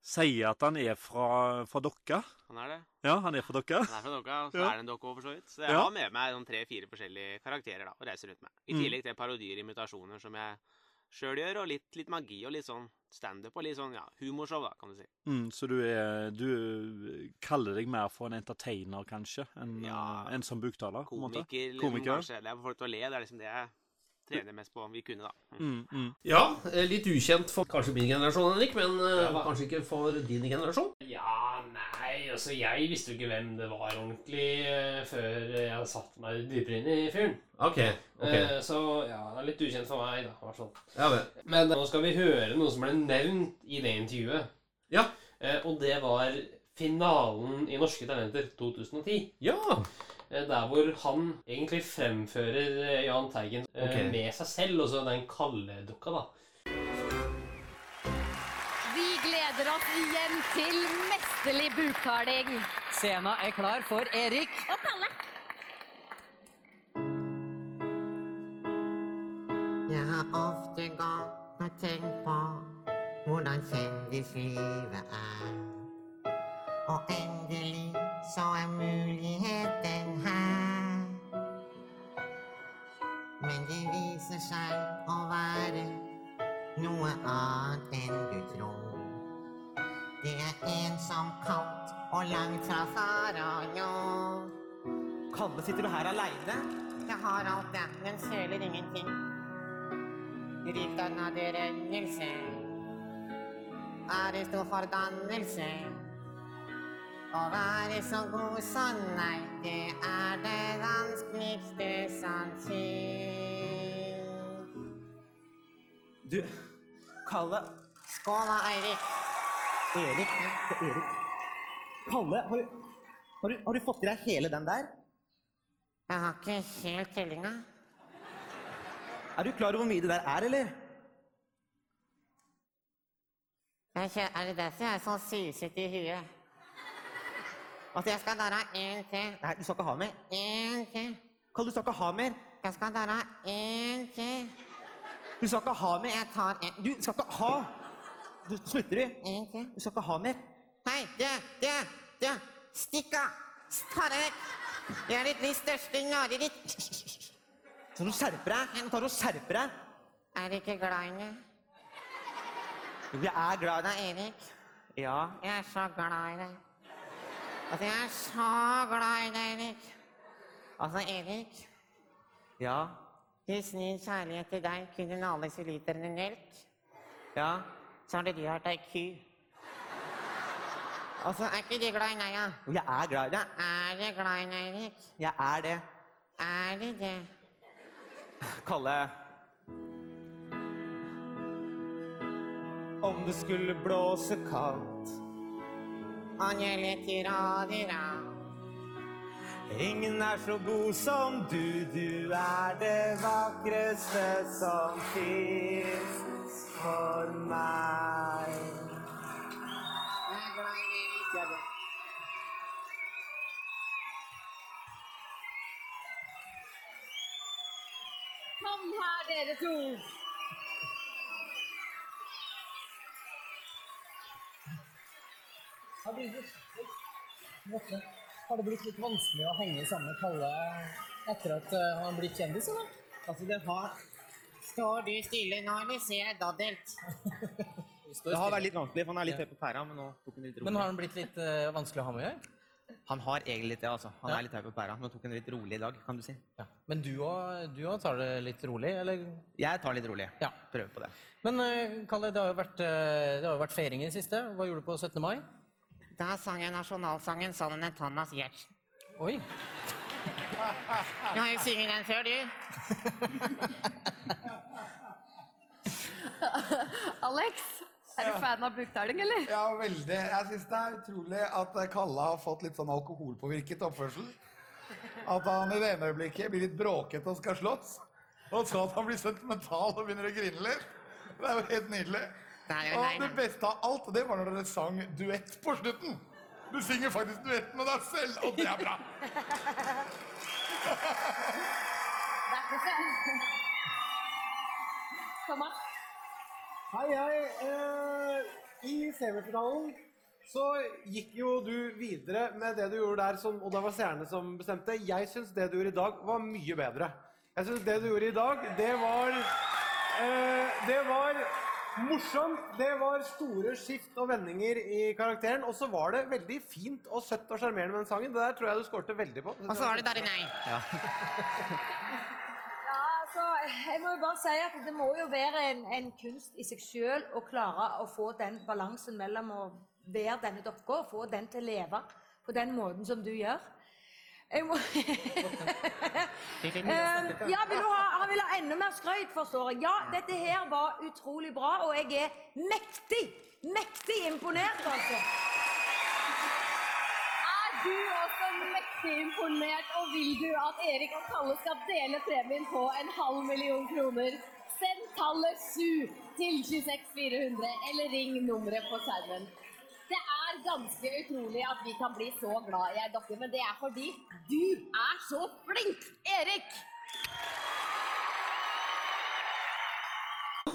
sier at han er fra, fra Dokka. Han er det. Ja, han er fra Dokka. Han er fra Dokka, og så Ja. er det en dokke over så vidt. Så jeg Ja. har med meg sånn tre-fire forskjellige karakterer da, og reiser rundt med. I Mm. tillegg til parodier imitasjoner som jeg sjøl gjør, og litt, litt magi og litt sånn standup og litt sånn ja, humorshow, da, kan du si. Mm, så du, er, du kaller deg mer for en entertainer, kanskje, enn Ja. en som buktaler? på en måte? Komiker, liksom, Komiker. kanskje. Det er for folk til å le. Det er liksom det jeg trener mest på. Vi kunne, da. Mm, mm. Ja, eh, litt ukjent for kanskje min generasjon, Henrik, men eh, Ja, kanskje ikke for din generasjon. Ja, nei, altså jeg visste jo ikke hvem det var ordentlig eh, før jeg hadde satt meg dypere inn i fyren. Ok, ok. Eh, så ja, det er litt ukjent for meg, da. i hvert fall. Ja men. Men nå skal vi høre noe som ble nevnt i det intervjuet. Ja. Eh, og det var finalen i Norske Talenter 2010. Ja. Eh, Der hvor han egentlig fremfører eh, Jahn Teigen okay. Med seg selv, og så den kalledukka, da. Vi gleder oss igjen til mesterlig buktaling. Scena er klar for Erik. Og Kalle. Jeg har ofte gått og tenkt på hvordan kjendislivet er. Og endelig så er muligheten her. Men det viser seg å være noe annet enn du tror. Det er ensomt, kaldt og langt fra far og jord. Kalle, sitter du her aleine? Jeg har alt det, men føler ingenting. Ryktene hadde rønnelse. Er det stor fordannelse? Å være så god som nei, det er det vanskeligste som fins. Du, Kalle Skål da, Eirik. Erik, det er Erik. Kalle, har du, har, du, har du fått i deg hele den der? Jeg har ikke helt tellinga. Er du klar over hvor mye det der er, eller? Er det derfor jeg er så susete i huet? At jeg skal dra en til. Nei, du skal ikke ha mer. En til. Kalle, du skal ikke ha mer. Jeg skal dra en til. Du skal ikke ha mer. Jeg tar en. Du skal ikke ha! Du slutter du. En til. Du skal ikke ha mer. Hei, du, du, du! Stikk av! Ta deg vekk. Jeg er ditt livs største mareritt. Så du skjerper deg. Nå tar du og skjerper deg. Er du ikke glad i meg? Jo, jeg er glad i deg. Erik, Ja. jeg er så glad i deg. Altså, jeg er så glad i deg, Erik. Altså, Erik, Ja. Hvis min kjærlighet til deg kunne hun enn literne melk. Ja. Så hadde du vært ei ku. Altså, er ikke du glad i meg, da? Jo, jeg er glad i deg. Er du glad i meg, Erik? Jeg er det. Er du det? Kalle. Om det skulle blåse kaldt Anjeli tiradira. Ingen er så god som du, du er det vakreste som fins for meg. Jeg er glad i deg, Kom her, dere to. Har det blitt, har det blitt litt vanskelig å henge sammen med Kalle etter at eh, han blitt kjendis, eller? Altså, det har Står du stille nå, eller ser jeg daddelt? Det har vært litt vanskelig, for han er litt høy på pæra, men nå tok han litt rolig. Men har han blitt litt uh, vanskelig å ha med å gjøre? Han har egentlig litt det, altså. Han Ja. er litt høy på pæra, men tok en litt rolig i dag, kan du si. Ja. Men du òg tar det litt rolig, eller? Jeg tar litt rolig. Ja. Prøver på det. Men uh, Kalle, det har jo vært, uh, det har vært feiring i det siste. Hva gjorde du på 17. mai? Da sang jeg nasjonalsangen sammen med Thomas Giertsen. Oi. Du har jo sunget den før, du. Alex, er du fan av buktaling, eller? Ja, veldig. Jeg syns det er utrolig at Kalle har fått litt sånn alkoholpåvirket oppførsel. At han i det ene øyeblikket blir litt bråkete og skal slåss, og så at han blir sentimental og begynner å grine litt. Det er jo helt nydelig. Det nei, nei. Og det beste av alt, det var når dere sang duett på slutten. Du synger faktisk duett med deg selv, og det er bra. Thomas? Hei, hei. Eh, I semifinalen så gikk jo du videre med det du gjorde der, som, og det var seerne som bestemte. Jeg syns det du gjorde i dag, var mye bedre. Jeg syns det du gjorde i dag, det var eh, Det var morsomt. Det var store skift og vendinger i karakteren. Og så var det veldig fint og søtt og sjarmerende med den sangen. Det der tror jeg du skårte veldig på. Og så var det der i Nei. Ja. Ja, altså, jeg må jo bare si at det må jo være en, en kunst i seg sjøl å klare å få den balansen mellom å være denne dokka og få den til å leve på den måten som du gjør. Jeg må Um, ja, vil ha, han vil ha enda mer skrøyt, forstår jeg. Ja, dette her var utrolig bra, og jeg er mektig, mektig imponert, altså. Er du også mektig imponert, og vil du at Erik og Kalle skal dele premien på en halv million kroner? Send tallet 7 til 26400, eller ring nummeret på skjermen. Er ganske utrolig at vi kan bli så glad i ei dokke, men det er fordi du er så flink, Erik!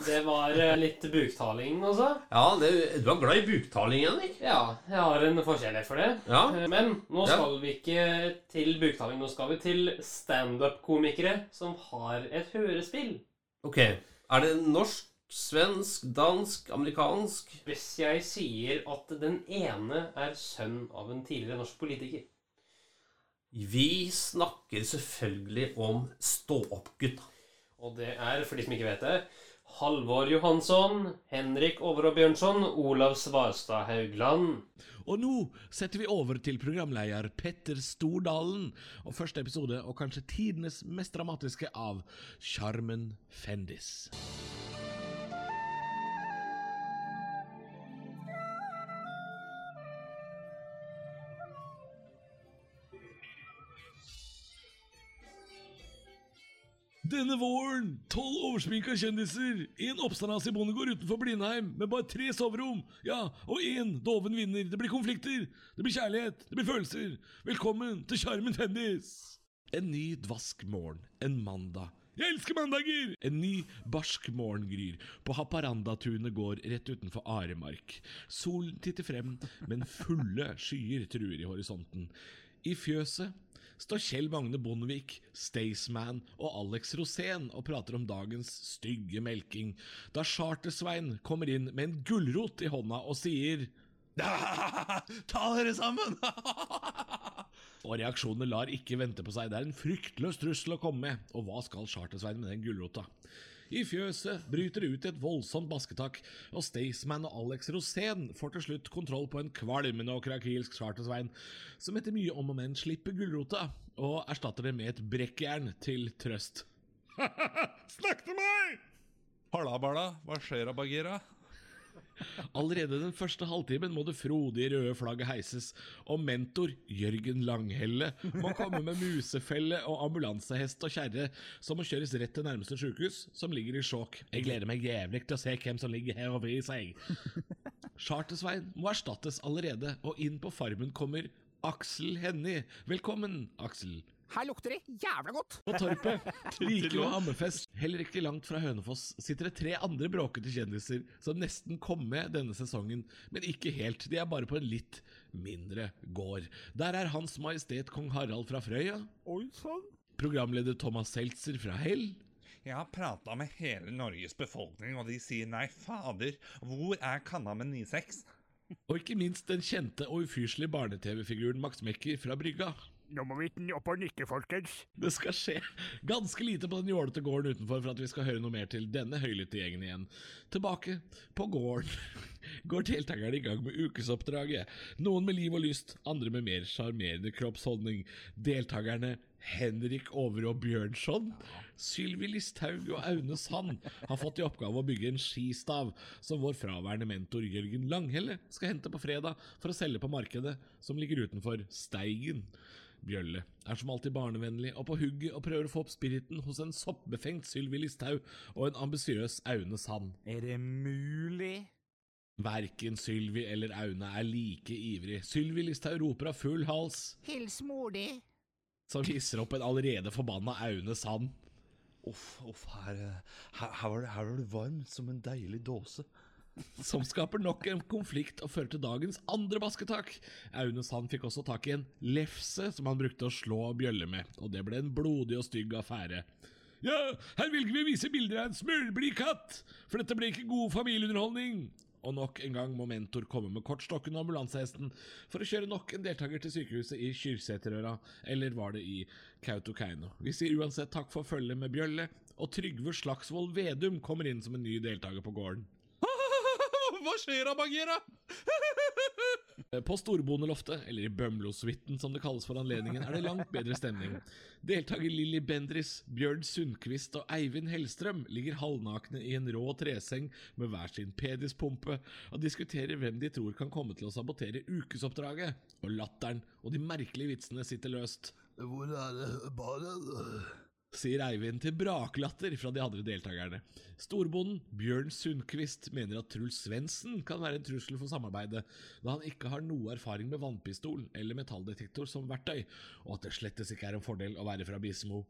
Det var eh, litt buktaling også. Ja, det, du er glad i buktaling, Henrik? Ja, jeg har en forskjellighet for det. Ja. Eh, Men nå Ja. skal vi ikke til buktaling. Nå skal vi til standup-komikere som har et hørespill. Ok. Er det norsk, svensk, dansk, amerikansk? Hvis jeg sier at den ene er sønn av en tidligere norsk politiker Vi snakker selvfølgelig om stå-opp-gutta. Og det er, for de som ikke vet det, Halvor Johansson, Henrik Overå Bjørnson, Olav Svarstad Haugland. Og nå setter vi over til programleder Petter Stordalen og første episode, og kanskje tidenes mest dramatiske, av Sjarmen Fendis. Denne våren, tolv oversminka kjendiser, en i bondegård utenfor Blindheim med bare tre soverom, ja, og én doven vinner. Det blir konflikter, det blir kjærlighet, det blir følelser. Velkommen til Sjarmen Tennis! En ny dvask morgen, en mandag. Jeg elsker mandager! En ny, barsk morgen gryr på Haparandatunet gård rett utenfor Aremark. Solen titter frem, men fulle skyer truer i horisonten. I fjøset står Kjell Magne Bondevik, Staysman og Alex Rosén og prater om dagens stygge melking, da Charter-Svein kommer inn med en gulrot i hånda og sier Ta dere sammen! og reaksjonene lar ikke vente på seg. Det er en fryktløs trussel å komme med. Og hva skal Charter-Svein med den gulrota? I fjøset bryter det ut i et voldsomt basketak, og Staysman og Alex Rosén får til slutt kontroll på en kvalmende og krakilsk Charter-Svein, som etter mye om og men slipper gulrota, og erstatter det med et brekkjern til trøst. Snakk til meg! Halla, Balla. Hva skjer Bagheera? Allerede den første halvtimen må det frodige røde flagget heises, og mentor Jørgen Langhelle må komme med musefelle og ambulansehest og kjerre, som må kjøres rett til nærmeste sykehus, som ligger i Skjåk. Jeg gleder meg jævlig til å se hvem som ligger her og vrir seg. Charter-Svein må erstattes allerede, og inn på farmen kommer Aksel Hennie. Velkommen, Aksel. Her lukter det jævla godt! På torpet, Rike og Hammerfest, heller ikke langt fra Hønefoss, sitter det tre andre bråkete kjendiser som nesten kom med denne sesongen, men ikke helt. De er bare på en litt mindre gård. Der er Hans Majestet Kong Harald fra Frøya. Oi sann. Programleder Thomas Seltzer fra Hell. Jeg har prata med hele Norges befolkning, og de sier nei, fader, hvor er kanna med 96? Og ikke minst den kjente og ufyselige barne-TV-figuren Max Mekker fra Brygga. Nå må vi opp og nikke, folkens. Det skal skje ganske lite på den jålete gården utenfor for at vi skal høre noe mer til denne høylytte gjengen igjen. Tilbake på gården går deltakerne i gang med ukesoppdraget. Noen med liv og lyst, andre med mer sjarmerende kroppsholdning. Deltakerne Henrik Overå Bjørnson, Sylvi Listhaug og Aune Sand har fått i oppgave å bygge en skistav som vår fraværende mentor Jørgen Langhelle skal hente på fredag for å selge på markedet som ligger utenfor Steigen. Bjølle er som alltid barnevennlig og på hugget og prøver å få opp spiriten hos en soppbefengt Sylvi Listhaug og en ambisiøs Aune Sand. Er det mulig? Verken Sylvi eller Aune er like ivrig. Sylvi Listhaug roper av full hals, Hils mor di. som hisser opp en allerede forbanna Aune Sand. Uff, uff, her, her, her, var det, her var det varmt som en deilig dåse. Som skaper nok en konflikt og fører til dagens andre basketak. Aune Sand fikk også tak i en lefse som han brukte å slå Bjølle med, og det ble en blodig og stygg affære. Ja, her velger vi vise bilder av en smølblid katt, for dette ble ikke god familieunderholdning. Og nok en gang må mentor komme med kortstokken og ambulansehesten for å kjøre nok en deltaker til sykehuset i Kyrksæterøra, eller var det i Kautokeino. Vi sier uansett takk for følget med Bjølle, og Trygve Slagsvold Vedum kommer inn som en ny deltaker på gården. Hva skjer da, Bagheera? På Storbondeloftet, eller i Bømlo-suiten som det kalles for anledningen, er det langt bedre stemning. Deltaker Lilly Bendris, Bjørn Sundquist og Eivind Hellstrøm ligger halvnakne i en rå treseng med hver sin pedispumpe og diskuterer hvem de tror kan komme til å sabotere ukesoppdraget. Og latteren og de merkelige vitsene sitter løst. Hvor er det bare sier Eivind til braklatter fra de andre deltakerne. Storbonden Bjørn Sundquist mener at Truls Svendsen kan være en trussel for samarbeidet, da han ikke har noe erfaring med vannpistol eller metalldetektor som verktøy, og at det slettes ikke er en fordel å være fra Bismo.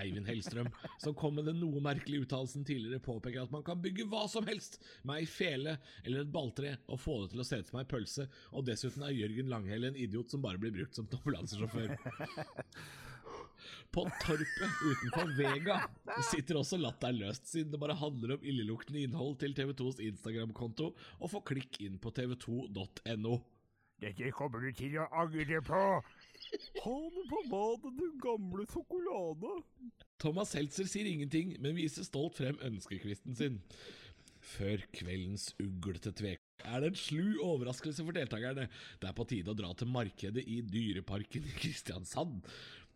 Eivind Hellstrøm, som kom med den noe merkelige uttalelsen tidligere, påpeker at man kan bygge hva som helst med ei fele eller et balltre og få det til å se ut som ei pølse, og dessuten er Jørgen Langhelle en idiot som bare blir brukt som ambulansesjåfør. På torpet utenfor Vega sitter også latteren løst, siden det bare handler om illeluktende innhold til TV2s Instagram-konto, og få klikk inn på tv2.no. Dette kommer du til å angre på. Ha det på badet, du gamle sjokolade. Thomas Seltzer sier ingenting, men viser stolt frem ønskekvisten sin. Før kveldens uglete tvek er det en slu overraskelse for deltakerne. Det er på tide å dra til markedet i Dyreparken i Kristiansand.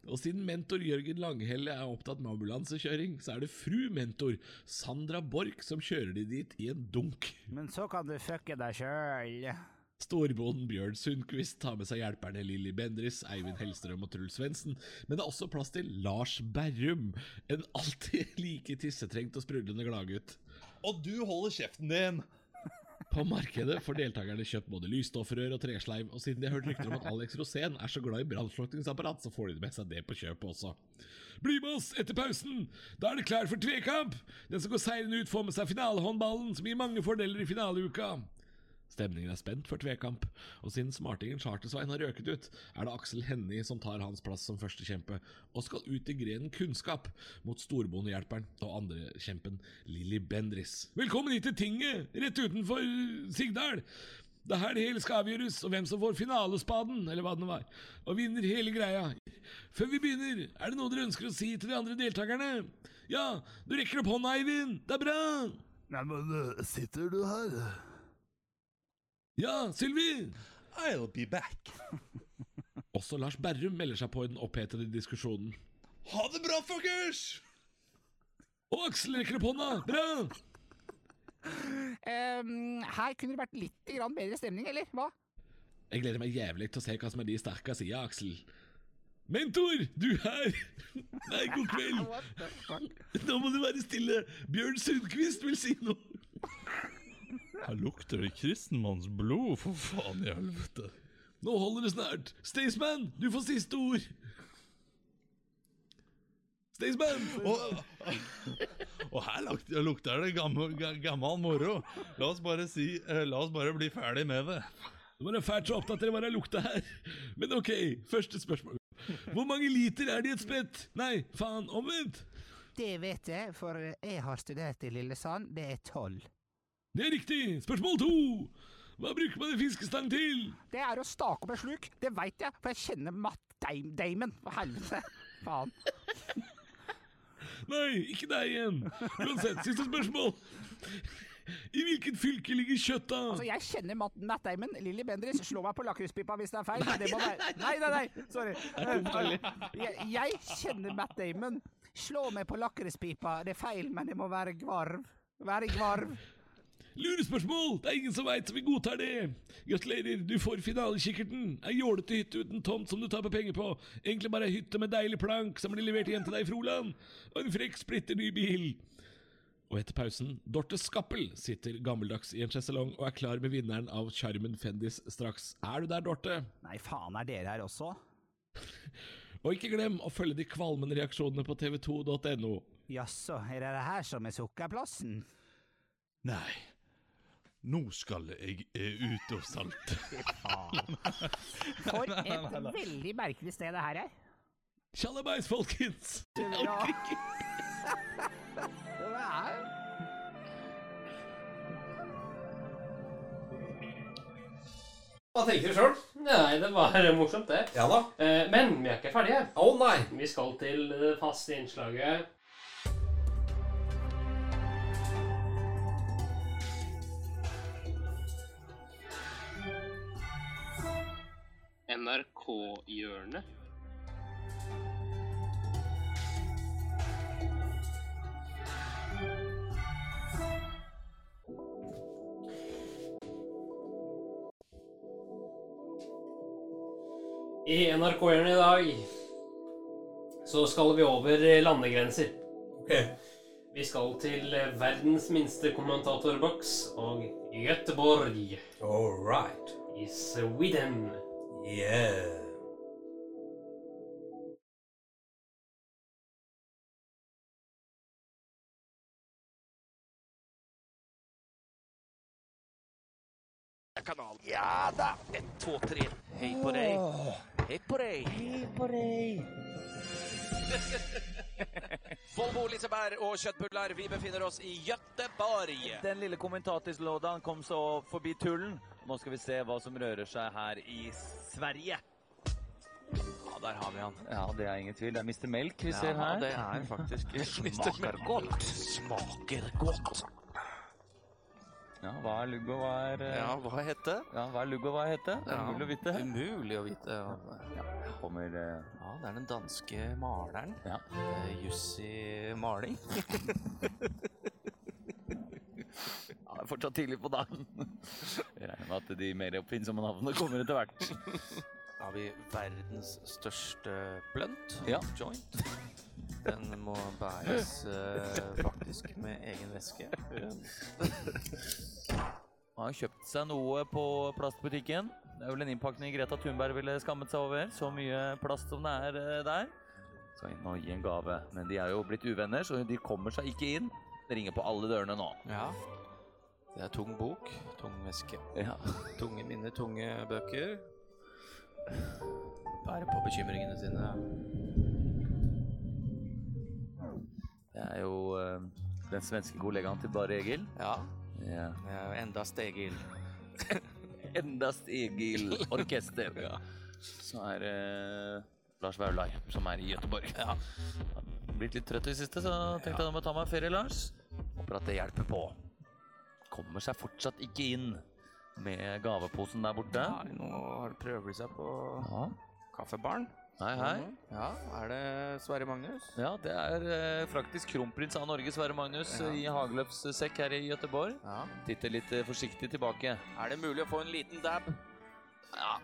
Og siden mentor Jørgen Langhelle er opptatt med ambulansekjøring, så er det fru mentor Sandra Borch som kjører de dit i en dunk. Men så kan du fucke deg sjøl. Storbonden Bjørn Sundquist tar med seg hjelperne Lilly Bendris, Eivind Hellstrøm og Truls Svendsen, men det er også plass til Lars Berrum, en alltid like tissetrengt og sprudlende gladgutt. Og du holder kjeften din! På markedet får deltakerne kjøpt både lysstoffrør og tresleiv, og siden de har hørt rykter om at Alex Rosén er så glad i brannslukningsapparat, så får de med seg det på kjøpet også. Bli med oss etter pausen! Da er det klart for tvekamp! Den som går seirende ut, får med seg finalehåndballen, som gir mange fordeler i finaleuka. Stemningen er spent for tvekamp, og siden smartingen Chartersvein har røket ut, er det Aksel Hennie som tar hans plass som førstekjempe, og skal ut i grenen kunnskap mot storbondehjelperen og andrekjempen Lilly Bendris. Velkommen hit til tinget, rett utenfor Sigdal! Det er her det hele skal avgjøres, og hvem som får finalespaden, eller hva det var, og vinner hele greia. Før vi begynner, er det noe dere ønsker å si til de andre deltakerne? Ja, du rekker opp hånda, Eivind! Det er bra! Nei, men eh, sitter du her? Ja, Sylvi! I'll be back. Også Lars Berrum melder seg på i den opphetede diskusjonen. Ha det bra, fuckers! Og Aksel rekker opp hånda! Bra! Um, her kunne det vært litt grann bedre stemning, eller hva? Jeg gleder meg jævlig til å se hva som er de sterke sider, Aksel. Mentor, du her! Nei, god kveld! Nå må du være stille! Bjørn Sundquist vil si noe! Her lukter det kristenmanns blod, for faen i helvete. Nå holder det snart. Staysman, du får siste ord. Staysman! Og, og her luk- lukter det gammel, gammel moro. La oss bare si eh, La oss bare bli ferdig med det. Det var fælt så opptatt hva det lukta her. Men ok, første spørsmål. Hvor mange liter er det i et spett? Nei, faen, omvendt. Det vet jeg, for jeg har studert i Lillesand. Det er tolv. Det er riktig. Spørsmål to. Hva bruker man en fiskestang til? Det er å stake opp en sluk. Det veit jeg, for jeg kjenner Matt Dam Damon. For helvete. Faen. Nei, ikke deg igjen. Uansett, siste spørsmål. I hvilket fylke ligger Kjøtta? Altså, jeg kjenner Matt, Matt Damon. Lilly Bendriss, slå meg på lakrispipa hvis det er feil. Nei, det må være... Nei, nei, nei, sorry. Jeg, jeg kjenner Matt Damon. Slå meg på lakrispipa. Det er feil, men det må være gvarv. Være gvarv. Lurespørsmål! Det er ingen som veit, så vi godtar det. Gratulerer, du får finalekikkerten. Ei jålete hytte uten tomt som du taper penger på. Egentlig bare ei hytte med deilig plank som blir levert hjem til deg i Froland. Og en frekk, splitter ny bil. Og etter pausen, Dorte Skappel sitter gammeldags i en sjeselong og er klar med vinneren av Charmen Fendis straks. Er du der, Dorte? Nei, faen, er dere her også? Og ikke glem å følge de kvalmende reaksjonene på tv2.no. Jaså, er det det her som er sukkerplassen? Nei. Nå skal jeg eh, ut og salte. For et veldig merkelig sted det her er. Tjallabais, folkens! Jeg Ja. orker ikke. Hva tenker du sjøl? Nei, det var morsomt, det. Ja da. Eh, Men vi er ikke ferdige. Å nei! Vi skal til det faste innslaget. NRK-hjørnet. I NRK-hjørnet i dag så skal vi over landegrenser. Vi skal til verdens minste kommentatorboks og Göteborg. All right. I Sweden. Yeah. kanal. Ja da! Ett, två, tre. Hej på dig. Hej på dig. Hej på dig. Volvo, Liseberg og kjøttbullar, vi befinner oss i Göteborg. Den lille kommentatorslådan kom så forbi tullen. Nå skal vi se hva som rører seg her i Sverige. Ja, der har vi han. Ja, det er ingen tvil. Det er Mr. Melk vi Ja, ser her. Ja, det er faktisk smaker godt. Smaker godt. Ja, hva er lugg og hva er eh, Ja, hva heter Ja, hva er lugg og hva heter? Det er Umulig å vite. Umulig å vite. Ja. Ja, kommer eh, Ja, det er den danske maleren. Ja. Eh, Jussi Maling. Det er fortsatt tidlig på dagen. Jeg regner med at de mer oppfinnsomme navnene kommer etter hvert. Da har vi verdens største blunt, Ja. joint. Den må bæres uh, faktisk med egen veske. Han har kjøpt seg noe på plastbutikken. Det er vel en innpakning Greta Thunberg ville skammet seg over. Så mye plast som det er uh, der. Skal inn og gi en gave. Men de er jo blitt uvenner, så de kommer seg ikke inn. Det ringer på alle dørene nå. Ja. Det er tung bok. Tung veske. Ja. Tunge minner, tunge bøker. Bære på bekymringene sine. Det er jo eh, den svenske kollegaen til Bare Egil. Ja. ja. Det er jo enda Stegil. Enda Stegil orkester. ja. Så er det Lars Vaulai, som er i Gøteborg. Ja. Blitt litt trøtt i det siste, så tenkte jeg nå må ta meg en ferie, Lars. Håper at det hjelper på. Kommer seg fortsatt ikke inn med gaveposen der borte. Nei, nå har de seg på kaffebaren. Hei, hei. Ja, Er det Sverre Magnus? Ja, det er eh, faktisk kronprins av Norge, Sverre Magnus, Ja. i Hageløfs sekk her i Göteborg. Titter litt eh, forsiktig tilbake. Er det mulig å få en liten dab? Ja.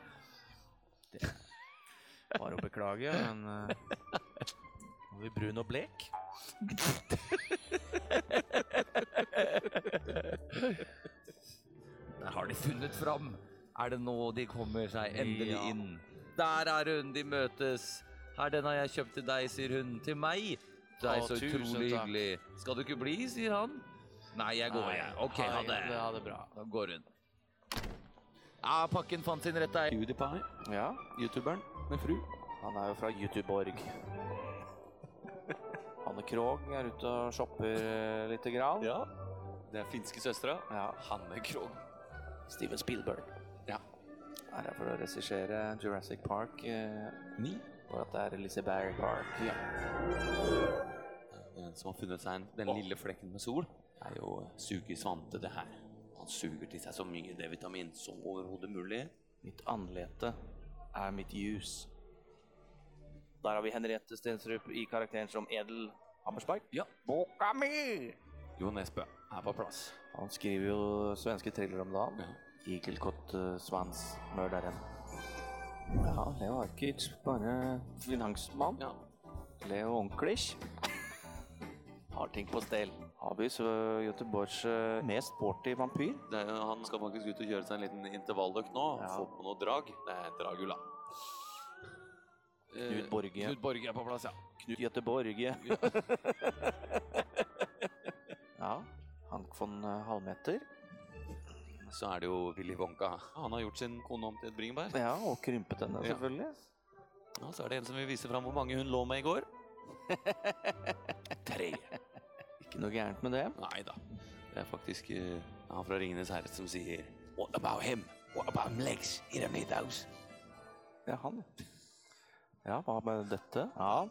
Det er bare å beklage, men uh, Har vi brun og blek? Der har de funnet fram. Er det nå de kommer seg endelig Ja. inn? Der er hun, de møtes. Her, den har jeg kjøpt til deg, sier hun. Til meg? Det er Å, så utrolig hyggelig. Skal du ikke bli, sier han. Nei, jeg går, Nei, jeg. Ok, ha det. det- ha det bra. Da går hun. Ja, pakken fant sin rette eier. PewDiePie. Ja, youtuberen med fru. Han er jo fra Youtuborg. Hanne Krogh er ute og shopper lite grann. Ja, det er finske søstre. Ja. Hanne Krogh. Steven Spielberg. Ja. Her Er for å regissere Jurassic Park 9. Og at det er Liseberg Park. Ja. Den som har funnet seg en, den lille flekken med sol, er jo Sugi Svante, det her. Han suger til seg så mye D-vitamin som overhodet mulig. Mitt anlete er mitt ljus. Der har vi Henriette Stensrup i karakteren som Edel Hammersberg. Ja. Boka mi! Jo Nesbø er på plass. Han skriver jo svenske thrillere om dagen. Igelkott uh, Svans, Mørderen. Ja, Leo Arkic, bare finansmann. Leo Onklish. Har ting på stell. Habis uh, Göteborgs uh, mest sporty vampyr. Det er, han skal faktisk ut og kjøre seg en liten intervalløkt nå. Få på noe drag. Det er Dragula. Eh, Knut Borge. Knut Borge er på plass, ja. Knut Göteborge. ja, Hank von uh, Halvmeter. Så er det jo Willy Wonka. Han har gjort sin kone om til et bringebær. Ja, og krympet henne, selvfølgelig. Ja, så er det en som vil vise fram hvor mange hun lå med i går. Tre. Ikke noe gærent med det. Nei da. Det er faktisk uh, han fra Ringenes herre som sier What about him? What about him legs? He don't need those. Det er han. Ja, hva med dette? Ja,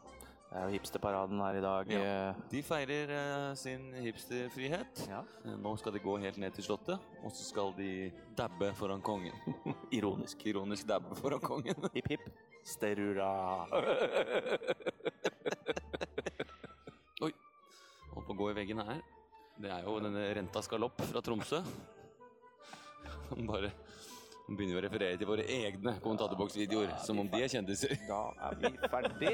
det er jo hipsterparaden her i dag. Ja. De feirer uh, sin hipsterfrihet. Ja. Nå skal de gå helt ned til slottet, og så skal de dabbe foran kongen. Ironisk. Ironisk dabbe foran kongen. Hipp, hipp. Sterura. Oi. Holdt på å gå i veggen her. Det er jo denne Renta galopp fra Tromsø. Bare han begynner å referere til våre egne kommentatorboksvideoer, som om de er kjendiser. Da er vi ferdig.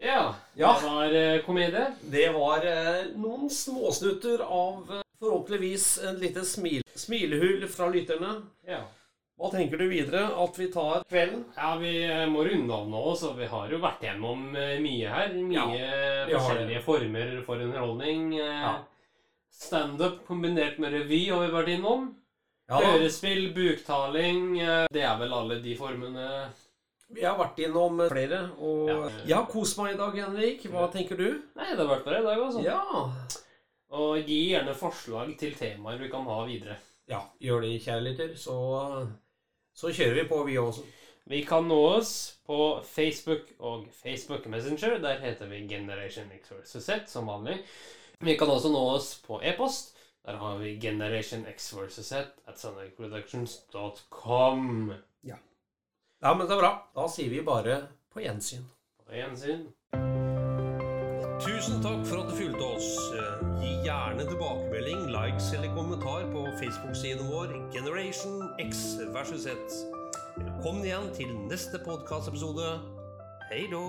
Ja, Ja. det var eh, komedie. Det var eh, noen småsnutter av eh, forhåpentligvis en lite smil smilehull fra lytterne. Ja. Hva tenker du videre? At vi tar kvelden? Ja, vi eh, må runde av nå, så vi har jo vært gjennom mye her. Mye Ja, vi forskjellige former for underholdning. Ja. Standup kombinert med revy har vi vært innom. Ja. Hørespill, buktaling. eh, Det er vel alle de formene Vi har vært innom eh, flere, og Ja. jeg har kost meg i dag, Henrik. Hva tenker du? Nei, det har vært bra i dag, altså. Ja. Og gi gjerne forslag til temaer vi kan ha videre. Ja, gjør det, kjære lytter. Så, så kjører vi på, vi også. Vi kan nå oss på Facebook og Facebook Messenger. Der heter vi Generation X. Z som vanlig. Vi kan også nå oss på e-post. Der har vi Generation X vs. Z at sandvikproductions.com. Ja. ja, men det er bra. Da sier vi bare på gjensyn. På gjensyn. Tusen takk for at du fulgte oss. Eh, Gi gjerne tilbakemelding, likes eller kommentar på Facebook-siden vår Generation X versus Z. Velkommen igjen til neste podkastepisode. Hei då!